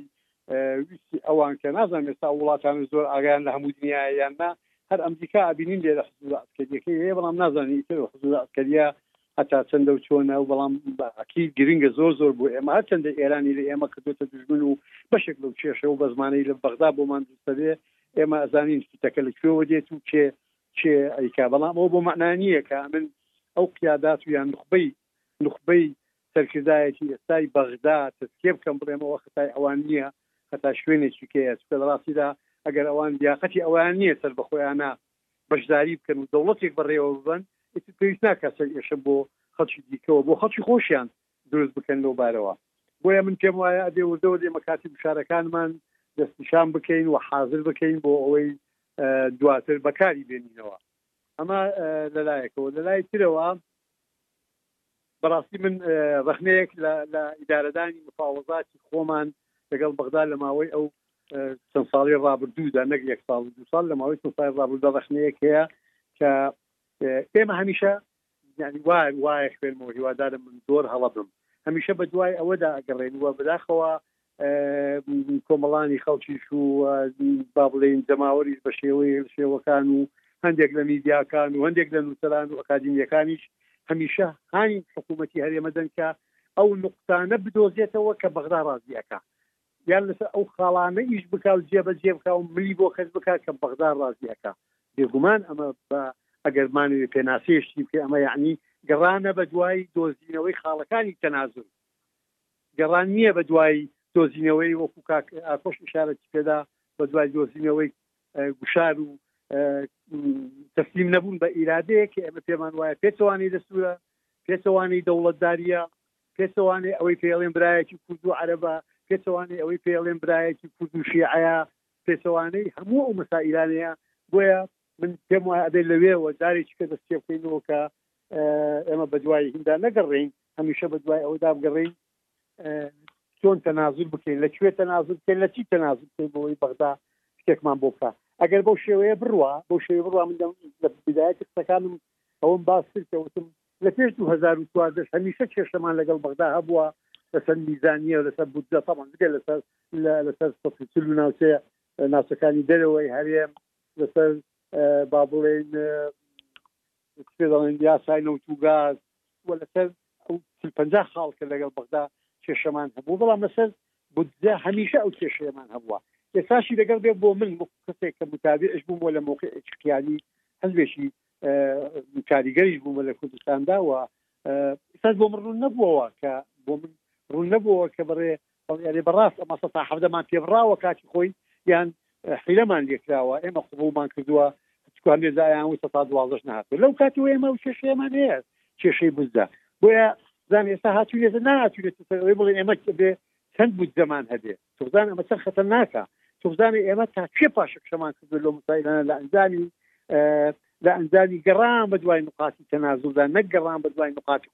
ویستی ئەوان کە نازان ئێستا وڵاتان زۆر ئاگیان لە هەموو دنیا یاننا هەر ئەمریکا ئەبینین لێرە حزورکەریەکەی هەیە بەڵام نازانانی تر حزورکەریە هەتا چەندە و چۆنە و بەڵام ئەکید گرنگە زۆر زۆر بۆ ئێمە هەرچەندە ئێرانی لە ئێمە کردوێتە دوژمن و بەشێک لەو کێشە و بەزمانەی لە بەغدا بۆمان دوستەبێ ئێمە ئەزانین فیتەکە لە کوێوە دێت و کێ کێ ئەیکا بەڵام ئەو بۆ معنانیە کە من ئەو قیادات و یان نخبەی نخبەی سەرکردایەتی ئێستای بەغدا تەسکێ بکەم بڵێمەوە خەتای ئەوان نییە خەتا شوێنێکی کەیە چکە لە ڕاستیدا ئەگەر ئەوان لیاقەتی ئەویان نییە سەر بەخۆیانە بەشداری بکەن و دەوڵەتێک بەڕێوە ببەن ئیتر پێویست ناکات سەر ئێشە بۆ خەڵکی دیکەوە بۆ خەڵکی خۆشیان دروست بکەن لەو بارەوە بۆیە من پێم وایە ئەبێ وردە وردە ئێمە کاتی گوشارەکانمان دەستنیشان بکەین و حازر بکەین بۆ ئەوەی دواتر بەکاری بێنینەوە ئەمە لەلایەکەوە لەلای ترەوە بەڕاستی من ڕەخنەیەک لە لە ئیدارەدانی مفاوەزاتی خۆمان لەگەڵ بەغدا لە ماوەی ئەو چەند ساڵی ڕابردوودا نەک یەک ساڵ دو ساڵ لە ماوەی چەند سای ڕابردە ڕەخنەیەک هەیە کە ئێمە هەمیشە یعنی وای وایە خوێنمەوە هیوادارم من زۆر هەڵە بم هەمیشە بە دوای ئەوەدا ئەگەڕێن وە بداخەوە کۆمەڵانی خەڵکیش و با بڵێین جەماوەریش بە شێوەیە لە شێوەکان و هەندێک لە میدیاکان و هەندێک لە نووسەران و ئەکادیمیەکانیش هەمیشە هانی حکوومەتی هەرێمە دەنکە ئەو نقطانە بدۆزێتەوە کە بەغدا ڕازیەکە یان لەسەر ئەو خاڵانە ئیش بکە و جێبەجێ بکە و ملی بۆ کەس بکە کە بەغدا ڕازیەکە بێگومان ئەمە بە ئەگەرمانوێ پێناسێشتی بکە ئەمە یعنی گەڕانە بە دوای دۆزینەوەی خاڵەکانی تەنازل گەڕان نییە بە دوای دۆزینەوەی وەکو کاک ئاکۆش ئیشارەتی پێدا بە دوای دۆزینەوەی گوشار و تەسلیم نەبوون بە ئیرادەیە کە ئێمە پێمان وایە پێچەوانەی دەستورە پێچەوانەی دەوڵەتداریە پێچەوانەی ئەوەی پێڵێن برایەکی کورد و عەرەبە پێچەوانەی ئەوەی پێڵێن برایەکی کورد و شیعەیە پێچەوانەی هەموو ئەو مەسائلانەیە بۆیە من پێم وایە ئەبێت لەوێوە جارێکی کە دەست پێ بکەینەوە کە ئێمە بە دوای هیندا نەگەڕین هەمیشە بە دوای ئەوەدا بگەڕین چۆن تەنازل بکەین لە کوێ تەنازل بکەین لە چی تەنازل بکەین بۆی بەغدا شتێکمان بۆ بکە ئەگەر بەو شێوەیە بڕوا بۆ شێوە بڕوا من لە بدایەتی قسەکانم ئەوم باس کردکەوتم لە پێش 2014 هەمیشە کێشەمان لەگەڵ بەغدا هەبووە لەسەر میزانیە لەسەر بودجە تەمان بگە لەسەر لەسەر سەفیل و ناوچەیە ناوچەکانی دەرەوەی هەرێم لەسەر با بڵێن پێ دەڵێن یاسای نەوت و گاز و لەسەر پ خاڵ کە لەگەڵ بەغدا کێشەمان هەبوو بەڵام لەسەر بودجە هەمیشە ئەو کێشەیەمان هەبووە ئێساشی لەگەڵ بێ بۆ من کەسێک کە متابعش بووم بۆ لە مۆقعێکی قیانی هەندێکی کاریگەریش بوومە لە کوردستاندا و ئیساس بۆ من ڕوون نەبووەوە کە بۆ من ڕوون نەبووەوە کە بڕێ ئەوێ بەڕاست ئەمە سە تا حەفتەمان پێبراوە کاتی خۆی یان حیلەمان لێکراوە ئێمە قوبوڵمان کردووە چکوان لێزایان و سە تا دوازش نهاتوە لەو کاتی و ئێمە و کێشەیەمان هەیە کێشەی بزدا بۆیە زان ئێستا هاتوو لێزە نهاتوێت ئەوەی بڵێ ئێمە بێ چەند بود زەمان هەبێت تخزان ئەمە چەند خەتەرناکە تخزانە ئێمە تا کێ پاشەکشەمان کردو لەو مسایلانە لە ئەنجامی لە ئەنجامی گەڕان بە دوای نقاتی تەنازلدا نەگەڕان بە دوای نقاتی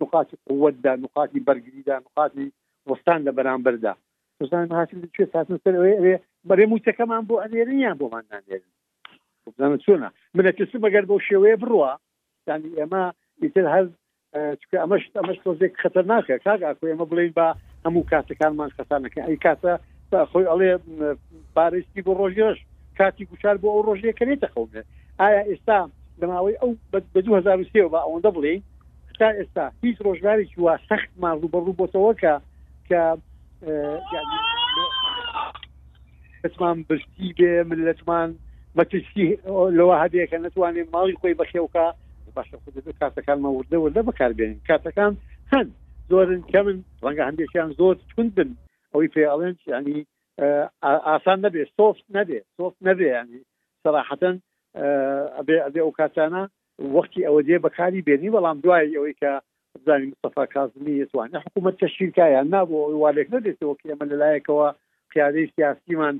نقاتی قوتدا نقاتی بەرگریدا نقاتی وەستان لە بەرامبەردا بزانم هاتن کوێ ساتن سەر ئەوێ ئەوێ بەێ موچەکەمان بۆ ئەنێرنیان بۆمان نانێرن بزانم چۆنە منە کەسم بەگەر بەو شێوەیە بڕە یانی ئێمە ئیتر هەر چکە ئەمەش ئەمەش تۆزێک خەتەر ناکە کاک ئاکۆ ئێمە بڵێین بە هەموو کاتەکانمان خەسانەکە ئەی کاتە خۆی ئەڵێ پارێستی بۆ ڕۆژێش کاتی گوشار بۆ ئەو ڕۆژێ کەێتە خەومێ ئایا ئێستا لەماوەی ئەو بە 2023 بە ئەوەندە بڵێین تا ئێستا هیچ ڕۆژگارێکی وا سەختمان ڕوبەڕوو بۆتەوە کە کە کەسمان برسی بێ ملەتمان مەترسی لەوە هەبێ کە نتوانێت ماڵی خۆی بەخێوکە باشە خود کاتەکانمان وردە وردە بەکاربێنین کاتەکان هەن زۆرن کە من ڕەنگە هەندێکیان زۆر تون بن ئەوی پێ ئەڵێن ینی ئاسان نەبێ سۆفت نەبێ سۆفت نەبێ ینی سەراحەتەن ئەبێ ئەبێ ئەو کاتانە وەختی ئەوە دێ بەکاری بێنی، بەڵام دوای ئەوەی کە بزانین مستەفا کازمی ئەتوانێ حکوومەت تەشکیل کا یان نا، بۆ ئەوەی وا لێک نەدرێتەوە کە ئێمە لە لایەکەوە قیادەی سیاسیمان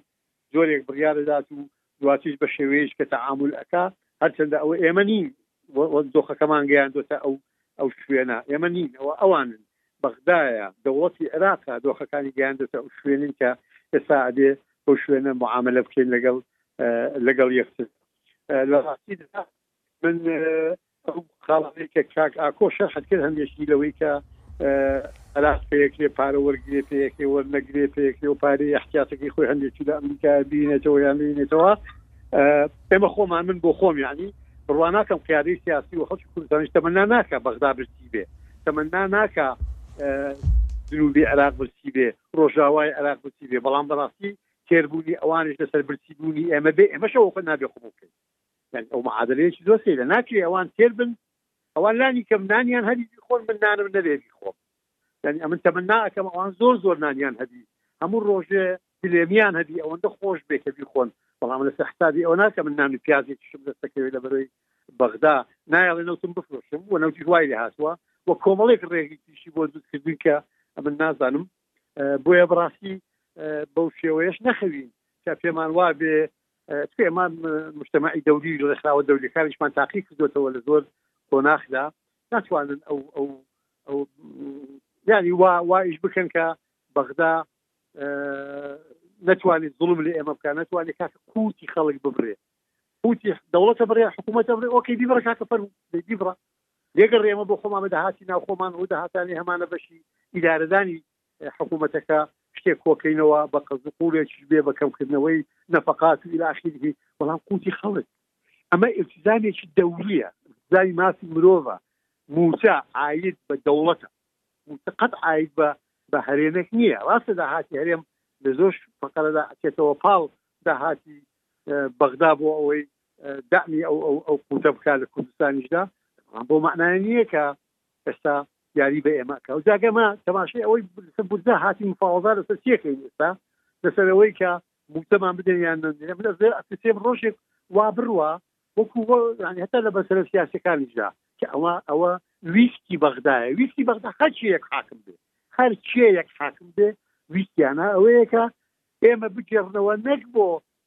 جۆرێک بڕیار ئەدات و دواتریش بە شێوەیەیش کە تەعامول ئەکا، هەرچەندە ئەوە ئێمە نین و دۆخەکەمان گەیاندۆتە ئەو ئەو شوێنە، ئێمە نین ئەوە ئەوانن، بەغدایە، دەوڵەتی عێراقە دۆخەکانی گەیاندۆتە ئەو شوێنەی کە ئێستا ئەبێ بەو شوێنە معامەلە بکەین لەگەڵ لەگەڵ یەکتردا. لە ڕاستیدا من ئەو خاڵانەی کە کاک ئاکۆ شەرحت کرد هەندێکی لەوەی کە عراق پێکرێ پارە وەرگێ پێکرێ وەرنەگرێ پێکرێ و پارەی احتیاتەکەی خۆی هەندێکی لە ئەمریکا بینێتەوە یان بینێتەوە ئێمە خۆمان من بۆ خۆم یعنی ڕواناکەم قیادی سیاسی و خەڵکی کوردستانیش تەمەنا ناکە بەغدا برسی بێ تەمەنا ناکە جنوبی عراق برسی بێ ڕۆژاوای عراق برسی بێ بەڵام بەڕاستی تێربوونی ئەوانیش لەسەر برسی بوونی ئێمە بێ ئێمەش ئەوە نابێ قبوڵ بکەین یان ئەو معادلەیەکی زۆر سەیرە ناکرێ ئەوان تێربن ئەوان لانی کەم نانیان هەبی بیخۆن من نانم نەبێ بیخۆم یعنی ئەمن تەمەنا ئەکەم ئەوان زۆر زۆر نانیان هەبی هەموو ڕۆژێ دلێمیان هەبی ئەوەندە خۆش بێ کە بیخۆن بەڵام لەسە حسابی ئەوە ناکە من نان و پیازێکیشم دەستەکەوێت لە بەرەوەی بەغدا نایڵێ نەوتم بفرۆشم و نەوتی وای لێ هاتووە و کۆمەڵێک ڕێگەی تیشی بۆ دروستکردن کە ئەمن نازانم بۆیە بڕاستی بەو شێوەیەش نەخەوین کە پێمان وابێ پێمان مشتمەعی دەوری ڕێکخراوە دەولەکانیشمان تاقی کردوێتەوە لە زۆر قۆناخدا ناتوانن ئەو ئەو ئەو یعنی وا وایش بکەن کە بەغدا نتوانێت زڵم لە ئێمە بکە نتوانێت کاکە قوتی خەڵک ببرێ قوتی دەوڵەتە بڕێ حکوومەتە بڕێ ئۆکەی بیبڕە کاکە فەرمو بیبڕە جێگر ئێمە بۆ خۆمان بە داهاتی ناوخۆمان ڕوو دەهاتانی هەمانە بەشی ئیدارەدانی حکوومەتەکە شتێک کۆکەینەوە بە قەز و قوڵێکیش بێ بە کەمکردنەوەی نەفقات و ئیلاخیری بەڵام قوتی خەڵک ئەمە ئلتزامێکی دەوریە زای مافی مرۆڤە موچە ئاید بە دەوڵەتە موچە قەت ئاید بە بە هەرێنێک نییە ڕاستە داهاتی هەرێم لە زۆر فقەرەدا ئەچێتەوە پاڵ داهاتی بەغدا بۆ ئەوەی دەعمی ئەو ئەو ئەو قوتە بکە لە کوردستانیشدا بۆ معناە نییە کە ئێستا یاری بە ئێمەکە و جاگەمە تەماشای ئەوەی بورجە هاتی مفاوەزار لەسەر سیەکەین ئێستا لەسەرەوەی کە بوتەمان بدەن یان سێم ڕۆژێک وا بڕوە وەکو هەتا لە بەسەرە سیاسەکانیشدا کە ئەوە ئەوە ویستی بەغدایە ویستی بەغدا هەچیەک حاکم بێ هەر چێ یەک حاکم بێ ویستیانە ئەوەیەکە ئێمە بگێڕنەوە نەک بۆ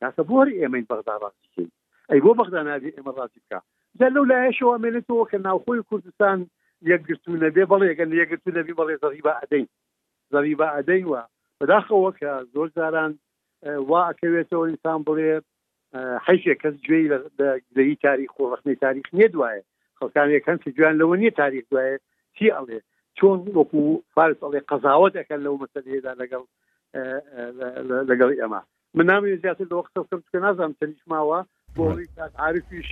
کاکە بۆ هەر ئێمەین بەغدا ڕازی کەین ئەی بۆ بەغدا نابێ ئێمە ڕازی بکا جا لەو لایەشەوە ئەمێنێتەوە کە ناوخۆی کوردستان یەکگرتوو نەبێ بەڵێ ئەگەر یەکگرتوو نەبی بەڵێ زەڕیبە ئەدەین زەڕیبە ئەدەین وە بەداخەوە کە زۆر جاران وا ئەکەوێتەوە ئینسان بڵێ حیزێک کەس گوێی لە گلەی تاریخ و ڕخنەی تاریخ نیە دوایە خەڵکانێک هەن کە گویان لەوە نیە تاریخ دوایە چی ئەڵێ چۆن وەکو فارس ئەڵێ قەزاوە دەکەن لەو مەسەلەیەدا لەگەڵ لەگەڵ ئێمە من نامی زیاتر لەوە قسە بکەم چکە نازانم تەنیش ماوە بۆ عاعرفیش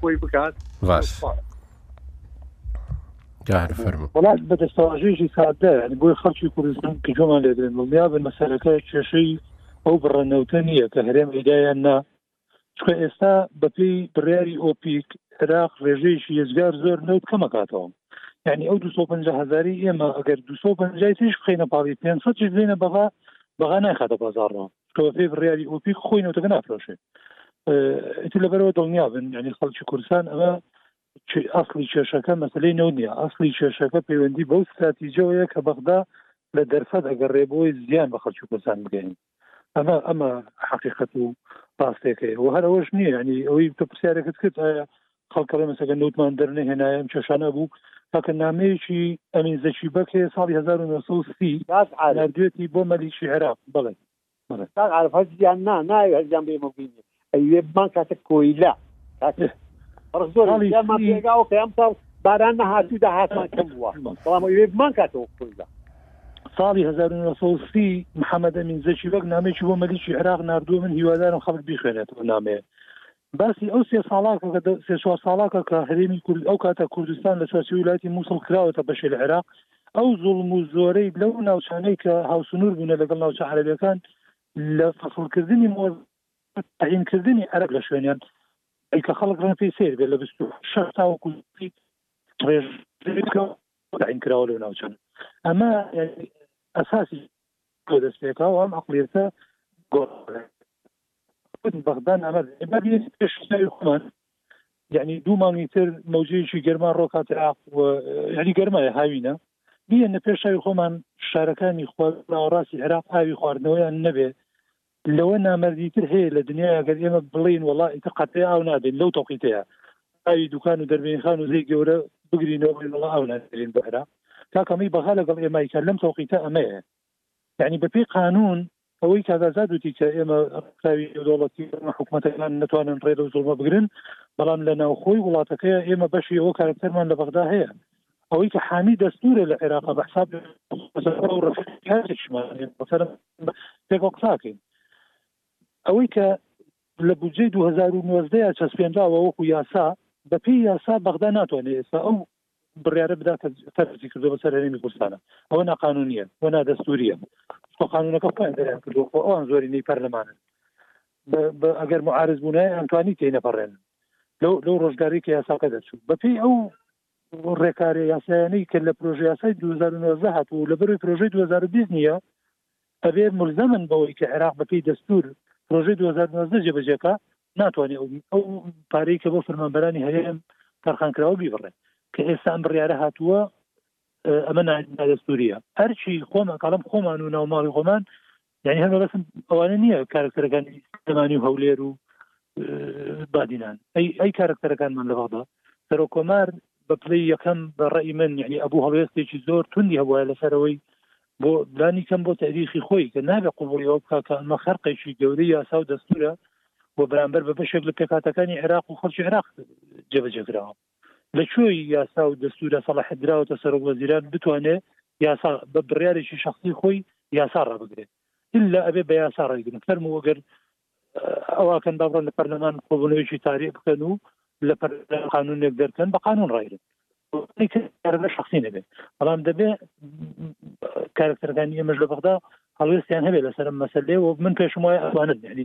خۆی بکات وڵات بە دەستەواژێژی سادە بۆی خەڵکی کوردستان کە جۆمان لێدرێن دڵنیا بن مەسەرەکە کێشەی ئەو بڕە نەوتە نییە کە هەرێم ئیدایان نا چکە ئێستا بەپی بڕیاری ئۆپیک عراق ڕێژەیەکی یەجگار زۆر نەوت کەمەکاتەوە یعنی ئەو 250 هزاری ئێمە ئەگەر 250 تریش بخینە پاڵی 500 چیش بینە بەغا بەغا ناخاتە بازارڕەوە چکەوەپی بڕیاری ئۆپیک خۆی نەوتەکە نافرۆشێ ئیتر لەبەرەوە دڵنیا بن یعنی خەڵکی کوردستان ئەمە ئەاصلی کێشەکە مەسلەی نەوت نیە ئەاصلی کێشەکە پەیوەندی بەو ساتیجەوەیە کە بەغدا لە دەرفەت ئەگەڕێ بۆی زیان بە خەڵکی کوردستان بگەین ئەمە ئەمە حقیقەت و ڕاستێکەیە و هەر ئەوەش نییە ینی ئەوەی تۆ پرسیارەکەت کرد ئایا خەڵکەڵێ مەسەگە نوتمان دەرنەهێنایە ئەم کێشانە بوو تاکە نامەیەکی ئەمین زەکی بەکێ ساڵی 1930 دوێتی بۆ مەلیکی عێراق بڵێ عرف هەزیان نا ناوێ هەزیان بێمە بینێ ئەیوێ بمان کاتە کۆیلە کاتە فەرق زۆر ساڵی یا ما چی؟ پێگاوە کە ئەم ساڵ باران نەهاتوو دا هاتمان کەم بووە بەڵام ئەیوێ بمان کاتەوە کۆیلە ساڵی 1930 محەمەد ئەمین زەکی بەگ نامەیەکی بۆ مەلیکی عێراق ناردووە من هیوادارم خەڵک بیخوێنێت ئەو نامەیە باسی ئەو سێ ساڵاکە کە دە- سێ چوار ساڵاکە کە هەرێمی کورد ئەو کاتە کوردستان لە چوارچێوەی ویلایەتی مووسڵ کراوەتە بەشێ لە عێراق ئەو زوڵم و زۆرەی لەو ناوچانەی کە هاوسنوور بوونە لەگەڵ ناوچە عەرەبیەکان لە فەسڵکردنی مۆز تەعین کردنی عەرەب لە شوێنیان ئەی کە خەڵک ڕێن پێی سیر بێت لە بیست شەش تاوەکو ڕێژ تەعین کراوە لەو ناوچانە ئەمە ئەساسی تۆ دەست پێکاو ئەم عقلیەتە گۆ بەغدان ئەمە پێش خۆمان یعنی دوو مانگی تر مەوجەیەکی گەرما ڕۆکات عراق و یعنی گەرمایە هاوینە بیە نە پێشاوی خۆمان شارەکانی خۆ ناوەڕاستی عراق ئاوی خواردنەوەیان نەبێ لەوە نامەردی تر هەیە لە دنیای ئەگەر ئێمە بڵێین وەڵا ئیتر قەتێ ئاو نابین لەو تۆقیتەیە ئاوی دوکان و دەربین خان و زەی گەورە بگرینەوە بڵین وەڵا ئاو نادرین بەهرا تاکەمەی بەغا لەگەڵ ئێمای کە لەم تۆقیتە ئەمەیە یعنی بەپی قانون ئەوەی کاگازاد وتی کە ئێمە ڕکاوی دەوڵەتی حکوومەتەکان نتوانن ڕێ لەو زڵمە بگرن بەڵام لە ناوخۆی وڵاتەکەی ئێمە بەشی ئەوە کارکتەرمان لە بەغدا هەیە ئەوەی کە حامی دەستورە لە عێراق بە حساب پێکەوە قساکەین ئەوەی کە لە بودجەی 2019 چەسپێنراوە وەکو یاسا بەپی یاسا بەغدا ناتوانێت ئێستا ئەو بڕیارە بداتە تەرزی کردو بەسەر هەرێمی کوردستانە ئەوە ناقانونیە و نادەستوریە خۆ قانونەکە خۆیان دەریان کردو خۆ ئەوان زۆرینەی پەرلەمانن ئەگەر معارز بوونای ئەنتوانی تێی نەپەڕێن لەو لەو ڕۆژگاری کە یاساکە دەچوو بەپی ئەو ڕێکارە یاسایانەی کە لە پرۆژەیاسای 2019 هاتوو لە بەروی پرۆژەی 2020 نییە ئەبێ ملزەمن بەوەی کە عێراق بەپی دەستور پرۆژەی 2019 جێبەجێکە ناتوانێت ئەو پارەی کە بۆ فەرمانبەرانی هەرێم تەرخانکراوە بیبڕێت کە ئێستان بڕیارە هاتووە ئەمە نادەستوریە هەرچی خۆمان کاڵم خۆمان و ناوماڵی خۆمان یعنی هەر بەسم ئەوانە نییە کارکتەرەکانی زمانی و هەولێر و بادینان ئەی ئەی کارکتەرەکانمان لە بەغدا سەرۆ کۆمار بە پلی یەکەم بە ڕێی من یعنی ئەبوو هەڵوێستێکی زۆر توندی هەبواە لەسەرەوەی بۆ بلانی کەم بۆ تاریخی خۆی کە نابێ قوڵی ئەو بکە کە ئەمە خەرقێکی گەورەی یاسا و دەستورە و بەرامبەر بە بەشێک لە پێکاتەکانی عێراق و خەڵکی عێراق جێبەجێکراوە لە کوێی یاسا و دەستورە سەڵاحەت دراوەتە سەرۆک وەزیران بتوانێ یاسا بە بڕیارێکی شخصی خۆی یاسا ڕابگرێت إلا ئەبێ بە یاسا ڕێگرن فەرمو وەگەر ئەواکەن با بڕۆن لە پەرلەمان کۆبوونەوەیکی تاریع بکەن و لە پەر قانونێک دەرکەن بە قانون ڕایرن کارەکە شخصی نەبێت بەڵام دەبێ کارکتەرەکانی ئێمەش لە بەغدا هەڵوێستیان هەبێت لەسەر مەسلێ و من پێشم وایە ئەوانن یعنی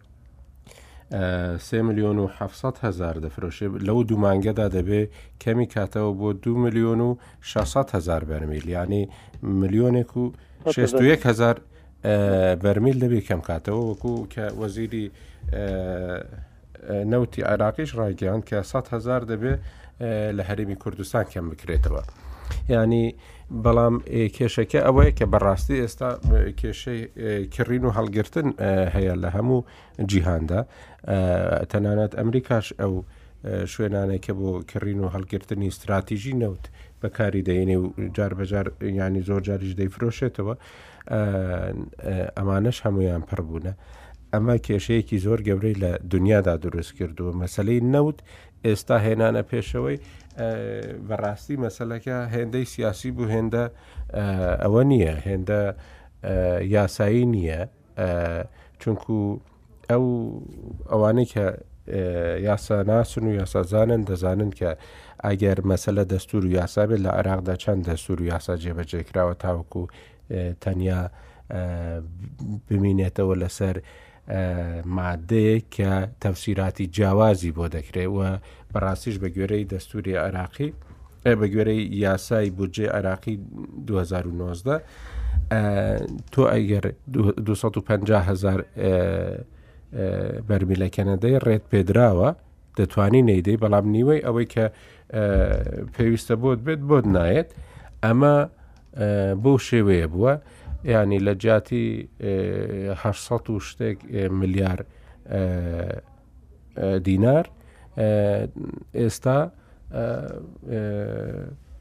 سێ ملیۆن و حەفسەد هزار دەفرۆشێ لەو دوومانگەدا دەبێ کەمی کاتەوە بۆ دو ملیۆن و 600 هزار بەرمیل ینی ملیۆنێک و 6 هزار بەرمیل دەبێ کەم کاتەوە وەکو کە وەزیری نەوتی عێراقیش ڕایگەیان کە 100 هزار دەبێ لە هەرێمی کوردستان کەم بکرێتەوە ینی بەڵام کێشەکە ئەوەیە کە بەڕاستی ئێستا کێشەی کڕین و هەڵگرتن هەیە لە هەموو جیهاندا تەنانەت ئەمریکاش ئەو شوێنانێک کە بۆ کڕین و هەڵگرتنی استراتیژی نەوت بەکاری دەێنێ و جار بەجار ینی زۆر جاریش دەیفرۆشێتەوە ئەمانەش هەمویان پڕبوونە ئەمە کێشەیەکی زۆر گەورەی لە دنیادا دروست کردووە مەسلەی نەوت ئێستا هێنانە پێشەوەی بەڕاستی مەسلەکە هێندەی سیاسی بوو هێندە ئەوە نییە هێندە یاسایی نییە چونکو ئەو ئەوانەی کە یاسا ناسن و یاسازانن دەزانن کە ئەگەر مەسلە دەستور و یاسا بێت لە عراقدا چەند دەستور و یاسا جێبەجێ کراوە تاوەکو تەنیا بمینێتەوە لەسەر مادەیەک کە تەفسیراتی جیاوازی بۆ دەکرێت و بەڕاستیش بە گوێرەی دەستوری عێراقی بە گوێرەی یاسای بودجێ عراقی 2019 تۆ ئەگەر 250 هزار بەرمیلە کەنەدەی ڕێت پێدراوە دەتوانی نەیدەی بەڵام نیوەی ئەوەی کە پێویستە بۆت بێت بۆت نایەت ئەمە بەو شێوەیە بووە یعنی لە جیاتی 800 و شتێک ملیار دینار ئێستا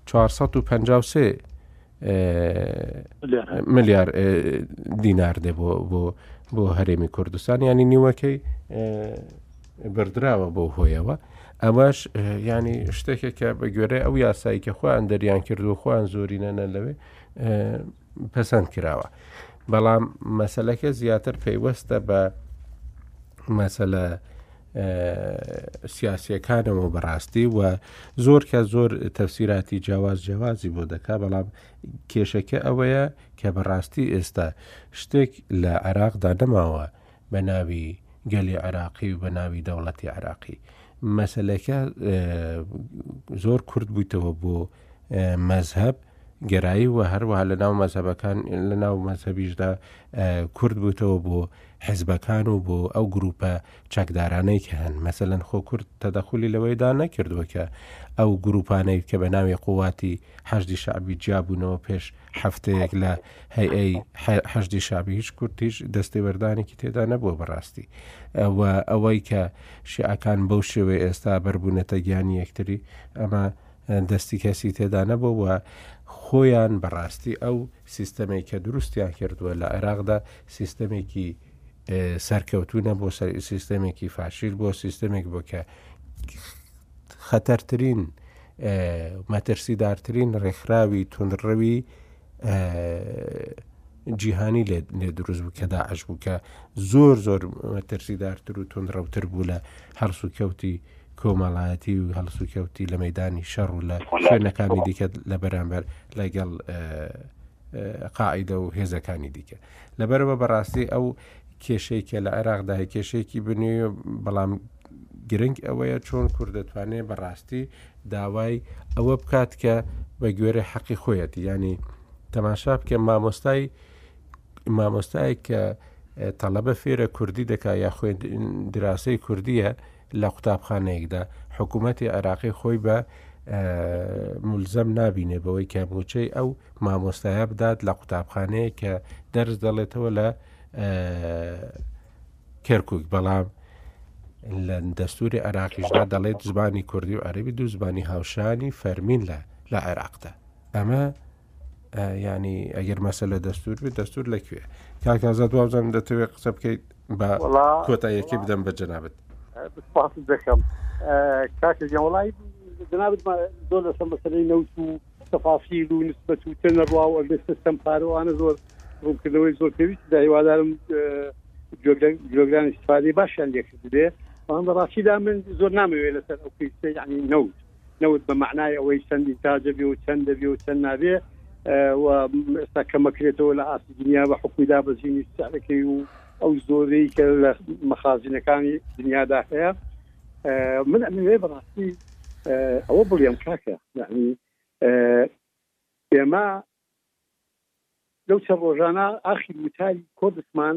453 ملیار دینار دێ بۆ بۆ هەرێمی کوردستان ینی نیوەکەی بردراوە بەو هۆیەوە ئەمەش ینی شتێکێکە بە گوێرە ئەو یاسایی کە خۆیان دەریان کردو خۆیان زۆرینەنە لەوێ پەسەند کراوە بەڵام مەسلەکە زیاتر پەیوەستە بە مەسلە سیاسیەکانەوە بەڕاستی و زۆر کە زۆر تەفسیراتی جیاواز جیاوازی بۆ دەکا بەڵام کێشەکە ئەوەیە کە بەڕاستی ئێستا شتێک لە عێراقدا نەماوە بە ناوی گەلی عێراقی و بە ناوی دەوڵەتی عێراقی مەسلەکە زۆر کورد بوویتەوە بۆ مەزهب گەرایی و هەروەها لە ناو مەزهبەکان لە ناو مەزهبیشدا کورد بووتەوە بۆ حزبەکان و بۆ ئەو گروپە چەکدارانەی کە هەن مەسەن خۆ کورد تەدەخلی لەوەیدا نەکردووە کە ئەو گروپانەی کە بە ناوی قوواتی حەشدی شعبی جیابوونەوە پێش هەفتەیەک لە هەیئەی حەشدی شابی هیچ کورت هیچ دەستی وەردانێکی تێدا نەبووە بەڕاستی و ئەوەی کە شیعەکان بەو شێوەی ئێستا بەربوونەتە گیانی یەکتری ئەمە دەستی کەسی تێدا نەبوو و خۆیان بەڕاستی ئەو سیستەمێک کە دروستیان کردووە لە عێراقدا سیستەمێکی سەرکەوتونە بۆ سیستەمێکی فاشیل بۆ سیستەمێک بۆ کە خەتەرترین مەترسیدارترین ڕێکخراوی تونڕەوی جیهانی لێ دروست بوو کە داعش بوو کە زۆر زۆر مەترسیدارتر و تونڕەوتر بوو لە هەڵس و کەوتی کۆمەڵایەتی و هەڵس و کەوتی لە مەدانی شەڕ و لە شوێنەکانی دیکە لە بەرامبەر لەگەڵ قاعدە و هێزەکانی دیکە لەبەرەوە بەڕاستی ئەو کێشەیەکە لە عێراقدا هەیە کێشەیەکی بنوێ بەڵام گرنگ ئەوەیە چۆن کوور دەتوانێت بەڕاستی داوای ئەوە بکات کە بە گوێرە حەقی خۆیەتی ینی تەماشا بکە مامۆستای مامۆستای کە تەڵەبە فێرە کوردی دەکا یا خوێن دراسی کوردیە لە قوتابخانەیەکدا حکوومەتی عێراقی خۆی بە مولزەم نابینێ بەوەی کە موچەی ئەو مامۆستایە بدات لە قوتابخانەیە کە دەرز دەڵێتەوە لە کێرکک بەڵام لە دەستوری عراقیشدا دەڵێت زبانی کوردی و عەربی دوو زبانی هاوشانی فەرمین لە لە عێراقدا ئەمە ینی ئەگەر مەسە لە دەستور بێت دەستور لەکوێ کاکازات وازم دەتەوێت قسە بکەیت بە کۆتا یەکی بدەم بە جەنابەت پاس دەکەم کاکە جەوڵی جنابت زۆر لەسەر مەسلەی نەوت و تەفاسیل و نسبەت و تەنەڕوا و ئەگەر سیستم پارەوانە زۆر ڕوونکردنەوەی زۆر پێویست دا هیوادارم جۆگران استفادی باشیان لێکرد بێ بەڵام بەڕاستیدا من زۆر نامەوێت لەسەر ئەو پیستەی ینی نەوت نەوت بە معنای ئەوەی چەند ئینتاجە بێ و چەند دەبێ و چەند نابێ ئێستا کەمەکرێتەوە لە ئاستی دنیا بە حکومی دابەزینی سەرەکەی و ئەو زۆرەی کە لە مەخازینەکانی دنیادا هەیە من ئەمەوێ بەڕاستی ئەوە بڵێم کاکە یعنی ئێمە لەو چە ڕۆژانە ئاخی وتاری کۆردستمان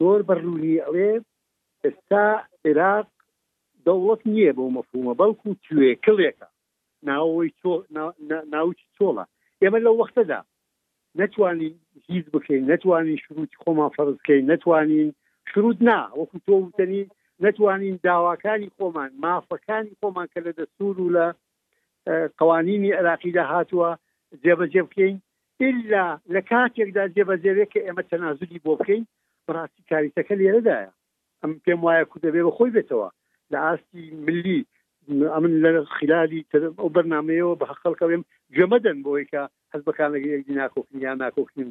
زۆر بەڕوونی ئەوێ ئێستا عێراق دەوڵەت نییە بەو مەفهوومە، بەڵکوو توێکڵێکە، ناوەوەی چۆ، نا، نا، ناوچ چۆڵە. ئێمە لەو وەختەدا نەتوانین هیچ بکەین، نەتوانین شرووتی خۆمان فەرز بکەین، نەتوانین، شرووت نا، وەکوو تۆ وتەنی، نەتوانین داواکانی خۆمان، مافەکانی خۆمان کە لە دەستوور و لە قەوانینی عێراقیدا هاتووە، جێبەجێ بکەین، ئیللا لە کاتێکدا جێبەجێ بێت کە ئێمە تەنازولی بۆ بکەین، بەڕاستی کاریسەکە لێرەدایە. ئەم پێم وایە کورد دەبێ بە خۆی بێتەوە لە ئاستی ملی ئەمن لە خلالی ئەو بەرنمەیەوە بە خەڵکەوێم گوێمەدەن بۆی کە حەز بەکان لەگە یەکدی ناکۆکن یان ناکۆکین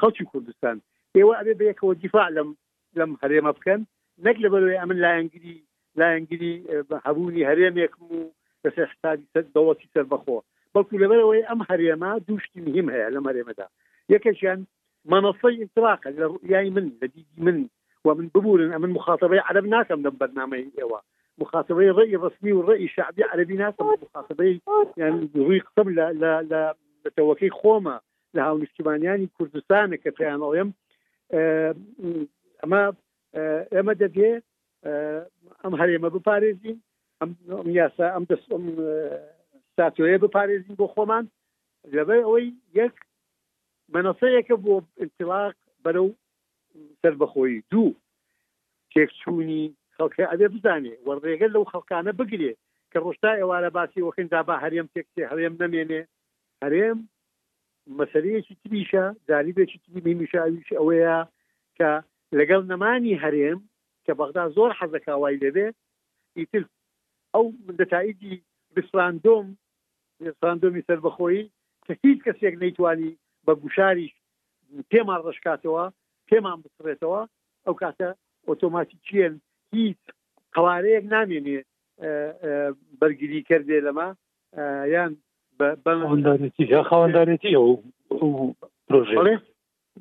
خەڵکی کوردستان ئێوە ئەبێ بەیەکەوە دیفاع لەم لەم هەرێمە بکەن نەک لە بەروێ ئەمن لایەنگری لایەنگری هەبوونی هەرێمێکم و لەسەر حسابی سەر دەوڵەتی سەربەخۆ بەڵکو لەبەرەوەی ئەم هەرێمە دووشتی مهم هەیە لەم هەرێمەدا یەکەشیان مەنەفەی ئینتراقە لە ڕویای من لە دیدی من و من ببورن ئەمن مخاتەبەی عەرەب ناکەم لەم بەرنامەی ئێوە مخاتەبەی ڕێی ڕسمی و ڕێی شعبی عەربی ناکەم مخاتەبەی یان ڕووی قسەم لە لە لە تەوەکەی خۆمە لە هاونیشتیمانیانی کوردستانە کە پێیان ئەڵێم ئەمە ئێمە دەبێ ئەم هەرێمە بپارێزین ئەم یاسا ئەم دەست ساتۆیە بپارێزین بۆ خۆمان لەبەر ئەوەی یەک مەنەسەیەکە بۆ انتلاق بەرەو سەربەخۆیی، دوو. تێکچوونی خەڵکە ئەبێ بزانێ و ڕێگە لەو خەڵکانە بگرێ کە ڕۆژ تا ئێوارە باسی ئەوە کەن دابا هەرێم تێکچێ، هەرێم نەمێنێ. هەرێم مەسەلەیەکی تریشە، جانیبێکی تری موهیمیشە ئەویش ئەوەیە کە لەگەڵ نەمانی هەرێم کە بەغدا زۆر حەز دەکا وای لێ بێ ئیتر ئەو نەتائیجی ڕیفراندۆم، ڕیفراندۆمی سەربەخۆیی کە هیچ کەسێک نەیتوانی بە گوشاریش پێمان ڕشکاتەوە پێمان بسڕێتەوە ئەو کاتە ئۆتۆماتیکیەن هیچ قوارەیەک نامێنێ بەرگری کردێ لەمە یان خاوەندارێتی ئەو پرۆژێ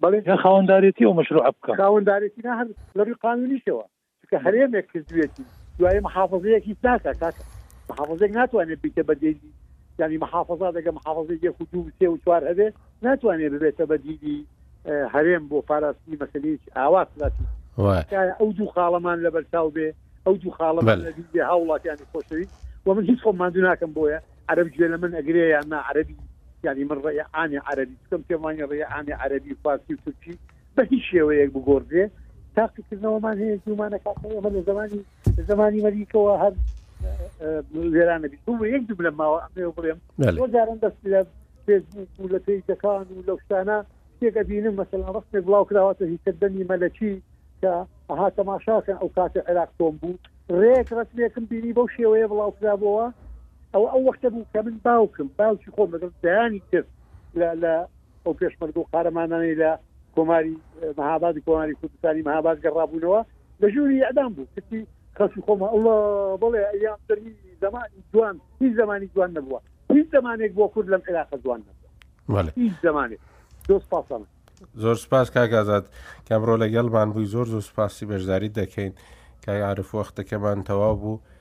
بەڵێ خاوەندارێتی ئەو مەشروع بکە خاوەندارێتی هەر لەڕوی قانونیشەوە چونکە هەرێمێک کردوێتی دوای محافەزەیەک هیچ ناکات کاکە محافەزێک ناتوانێت بیتە بە دێلی ینی محافەزا دەگە محافەزە یەک و دوو سێ و چوار هەبێ ناتوانێت ببێتە بە دیلی هەرێم بۆ پاراستنی مەسلەیەک ئاوا سراتی ئەو دوو خاڵەمان لە بەرچاو بێ ئەو دوو خاڵە بێ ها وڵاتیانی خۆشەوی و من هیچ خۆم مادوو ناکەم بۆیە عرب گوێ لە من ئەگرێ یان نا عربی ینی من ڕێ ئامی عربی بکەم پێمانی ڕێ ئامی عربی فارسی و تورکی بە هیچ شێوەیەک بگۆڕدرێ تاقیکردنەوەمان هەیە زیومان نەکاتەوە ئێمە لە زمانی زمانی مەریکەوە هەر وێرانە بیت بۆ یەک دوو لە ماوە ئەمێ بڵێم وەجاران دەست لە فێسبوک و لە پێیجەکان و لە شتانە شتێکە بینم مەسەلا ڕستێک بڵاو کراوەتە هیچ دەنی مەلەکی کە ئەها تەماشاکەن ئەو کاتە عێراق تۆم بوو ڕێک ڕسمێکم بینی بەو شێوەیە بڵاو کرابەوە ئەو ئەو وەختە بوو کە من باوکم باوکی خۆم لەگەڵ دایانی کرد لە ئەو پێشمەرگە و قارەمانانەی لە کۆماری مەهاباد و کۆماری کوردستانی مەهاباد گەڕابوونەوە لە ژووری ئەدام بوو کتی خەسی خۆمە ئەڵە بڵێ ئەیام دەمی زمانی جوان هیچ زمانی جوان نەبووە هیچ زمانێک بۆ کورد لەم عێراقە جوان نەبووە هیچ زمانێک دۆست پاسەمە زۆر سپاس کاکزاد کەمڕۆ لەگەڵمان بووی زۆر زۆر سپاسی بەشداری دەکەین کاگەعاعرف وەختەکەمان تەواو بوو